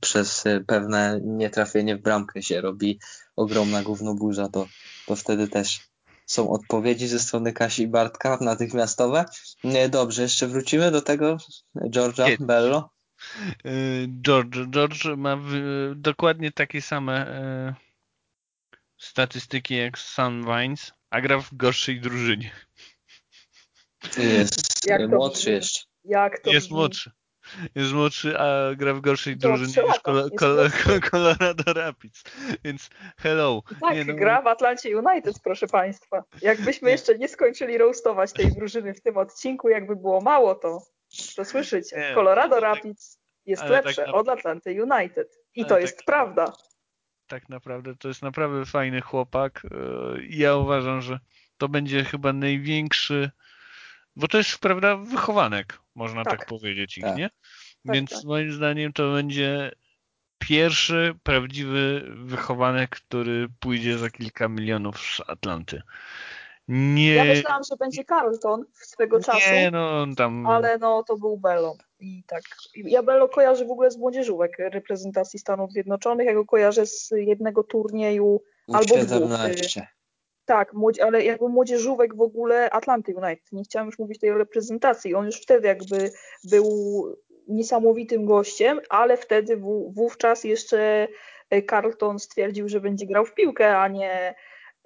przez e, pewne nietrafienie w bramkę się robi ogromna gównoburza, to, to wtedy też są odpowiedzi ze strony Kasi i Bartka natychmiastowe. Nie, dobrze, jeszcze wrócimy do tego George'a Bello. E, George, George ma w, dokładnie takie same e, statystyki jak Sun Vines, a gra w gorszej drużynie. Jest młodszy jeszcze. Jak to jest młodszy jest młodszy, a gra w gorszej drużynie niż Col Col Col Colorado Rapids. Więc hello. Tak, nie, no... gra w Atlancie United, proszę Państwa. Jakbyśmy jeszcze nie skończyli roastować tej drużyny w tym odcinku, jakby było mało, to, to słyszycie. Nie, Colorado tak- Rapids jest lepsze tak od Atlanty United. I to tak jest prawda. Tak naprawdę, to jest naprawdę fajny chłopak. Y, ja uważam, że to będzie chyba największy bo to jest, prawda, wychowanek, można tak, tak powiedzieć ich, tak. nie? Tak, Więc tak. moim zdaniem to będzie pierwszy prawdziwy wychowanek, który pójdzie za kilka milionów z Atlanty. Nie... Ja myślałam, że będzie Carlton swego czasu, nie, no, tam... ale no to był Bello. I tak. Ja Bello kojarzę w ogóle z młodzieżówek reprezentacji Stanów Zjednoczonych. Ja go kojarzę z jednego turnieju albo dwóch. Tak, ale jakby młodzieżówek w ogóle Atlanty United. Nie chciałam już mówić tej o reprezentacji. On już wtedy jakby był niesamowitym gościem, ale wtedy wówczas jeszcze e, Carlton stwierdził, że będzie grał w piłkę, a nie,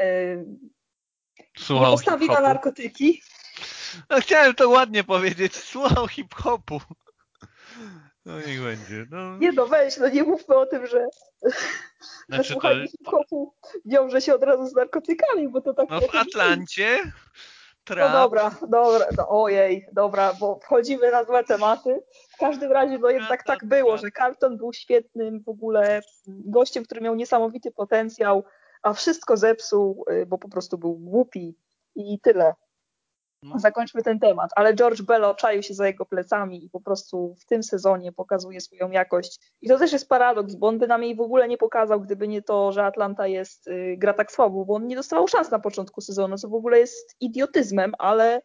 e, nie postawi na narkotyki. No, chciałem to ładnie powiedzieć. Słuchał hip-hopu. No niech będzie. No. Nie no, weź, no nie mówmy o tym, że, znaczy, że słuchanie hip-hopu wiąże się od razu z narkotykami, bo to tak... No w Atlancie... Trap. No dobra, dobra, no, ojej, dobra, bo wchodzimy na złe tematy. W każdym razie, no jednak tak było, że Carlton był świetnym w ogóle gościem, który miał niesamowity potencjał, a wszystko zepsuł, y, bo po prostu był głupi i tyle. No. Zakończmy ten temat, ale George Bello czaił się za jego plecami i po prostu w tym sezonie pokazuje swoją jakość. I to też jest paradoks, bo on by nam jej w ogóle nie pokazał, gdyby nie to, że Atlanta jest, y, gra tak słabo, bo on nie dostawał szans na początku sezonu, co w ogóle jest idiotyzmem, ale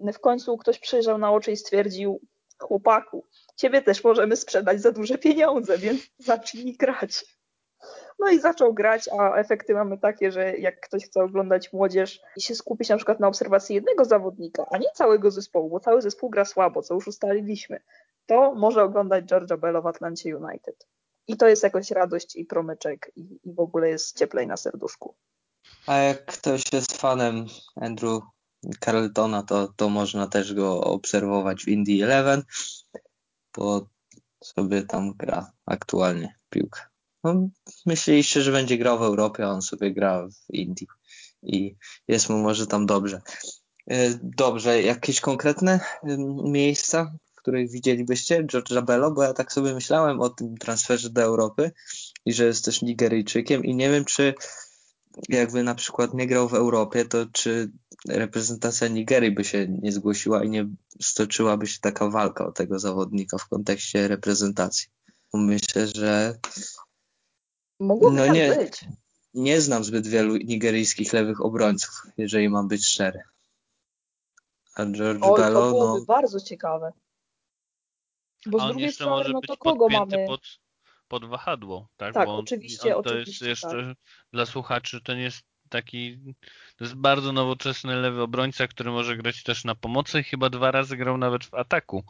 w końcu ktoś przyjrzał na oczy i stwierdził, chłopaku, ciebie też możemy sprzedać za duże pieniądze, więc zacznij grać. No i zaczął grać, a efekty mamy takie, że jak ktoś chce oglądać młodzież i się skupić na przykład na obserwacji jednego zawodnika, a nie całego zespołu, bo cały zespół gra słabo, co już ustaliliśmy, to może oglądać George'a Bella w Atlancie United. i to jest jakoś radość i promyczek i, i w ogóle jest cieplej na serduszku. A jak ktoś jest fanem Andrew Carltona, to, to można też go obserwować w Indie Eleven, bo sobie tam gra aktualnie piłkę. No, myśleliście, że będzie grał w Europie, a on sobie gra w Indii i jest mu może tam dobrze. E, dobrze, jakieś konkretne miejsca, w których widzielibyście George'a Bello, bo ja tak sobie myślałem o tym transferze do Europy i że jest też Nigeryjczykiem i nie wiem, czy jakby na przykład nie grał w Europie, to czy reprezentacja Nigerii by się nie zgłosiła i nie stoczyłaby się taka walka o tego zawodnika w kontekście reprezentacji. Myślę, że Mogłoby no tak nie, być. Nie znam zbyt wielu nigeryjskich lewych obrońców, jeżeli mam być szczery. A George Oj, Bello, to byłoby no... bardzo ciekawe. Bo z drugiej strony, no to kogo mamy? Pod, pod wahadło, tak? Tak, Bo oczywiście, on, to oczywiście, jest jeszcze tak. dla słuchaczy to nie jest taki, to jest bardzo nowoczesny lewy obrońca, który może grać też na pomocy. Chyba dwa razy grał nawet w ataku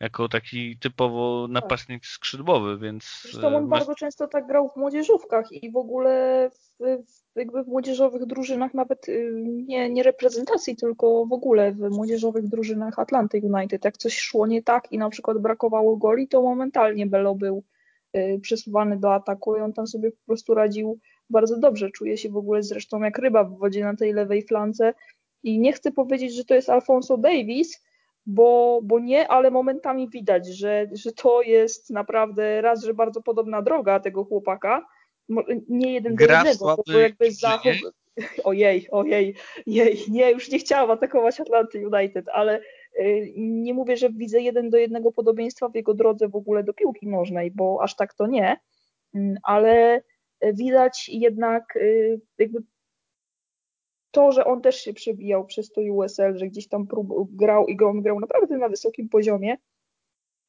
jako taki typowo napastnik skrzydłowy, więc... Zresztą on bardzo często tak grał w młodzieżówkach i w ogóle w, w, jakby w młodzieżowych drużynach, nawet y, nie, nie reprezentacji, tylko w ogóle w młodzieżowych drużynach Atlanty United. Jak coś szło nie tak i na przykład brakowało goli, to momentalnie Bello był y, przesuwany do ataku i on tam sobie po prostu radził bardzo dobrze. Czuje się w ogóle zresztą jak ryba w wodzie na tej lewej flance i nie chcę powiedzieć, że to jest Alfonso Davis, bo, bo nie, ale momentami widać, że, że to jest naprawdę raz, że bardzo podobna droga tego chłopaka, nie jeden Gra do jednego, bo jakby zachód... Ojej, ojej, jej, nie, już nie chciałam atakować Atlanty United, ale y, nie mówię, że widzę jeden do jednego podobieństwa w jego drodze w ogóle do piłki nożnej, bo aż tak to nie, mm, ale widać jednak y, jakby to, że on też się przebijał przez to USL, że gdzieś tam prób, grał i on grał naprawdę na wysokim poziomie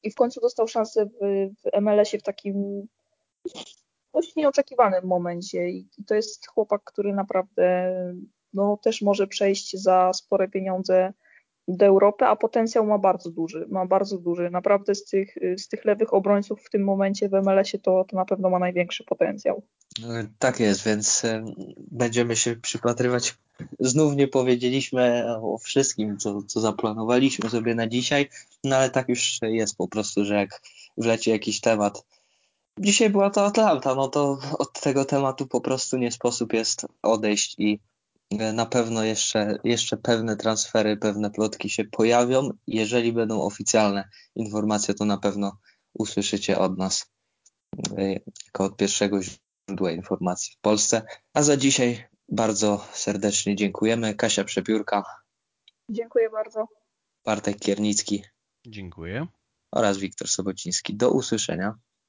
i w końcu dostał szansę w, w MLS-ie w takim dość nieoczekiwanym momencie. I, i to jest chłopak, który naprawdę no, też może przejść za spore pieniądze do Europy, a potencjał ma bardzo duży, ma bardzo duży. Naprawdę z tych, z tych lewych obrońców w tym momencie w MLS-ie to, to na pewno ma największy potencjał. Tak jest, więc e, będziemy się przypatrywać. Znów nie powiedzieliśmy o wszystkim, co, co zaplanowaliśmy sobie na dzisiaj, no ale tak już jest po prostu, że jak wleci jakiś temat. Dzisiaj była to Atlanta, no to od tego tematu po prostu nie sposób jest odejść i na pewno jeszcze, jeszcze pewne transfery, pewne plotki się pojawią. Jeżeli będą oficjalne informacje, to na pewno usłyszycie od nas e, jako od pierwszego źródła informacji w Polsce. A za dzisiaj bardzo serdecznie dziękujemy. Kasia Przepiórka. Dziękuję bardzo. Bartek Kiernicki. Dziękuję. Oraz Wiktor Sobociński. Do usłyszenia.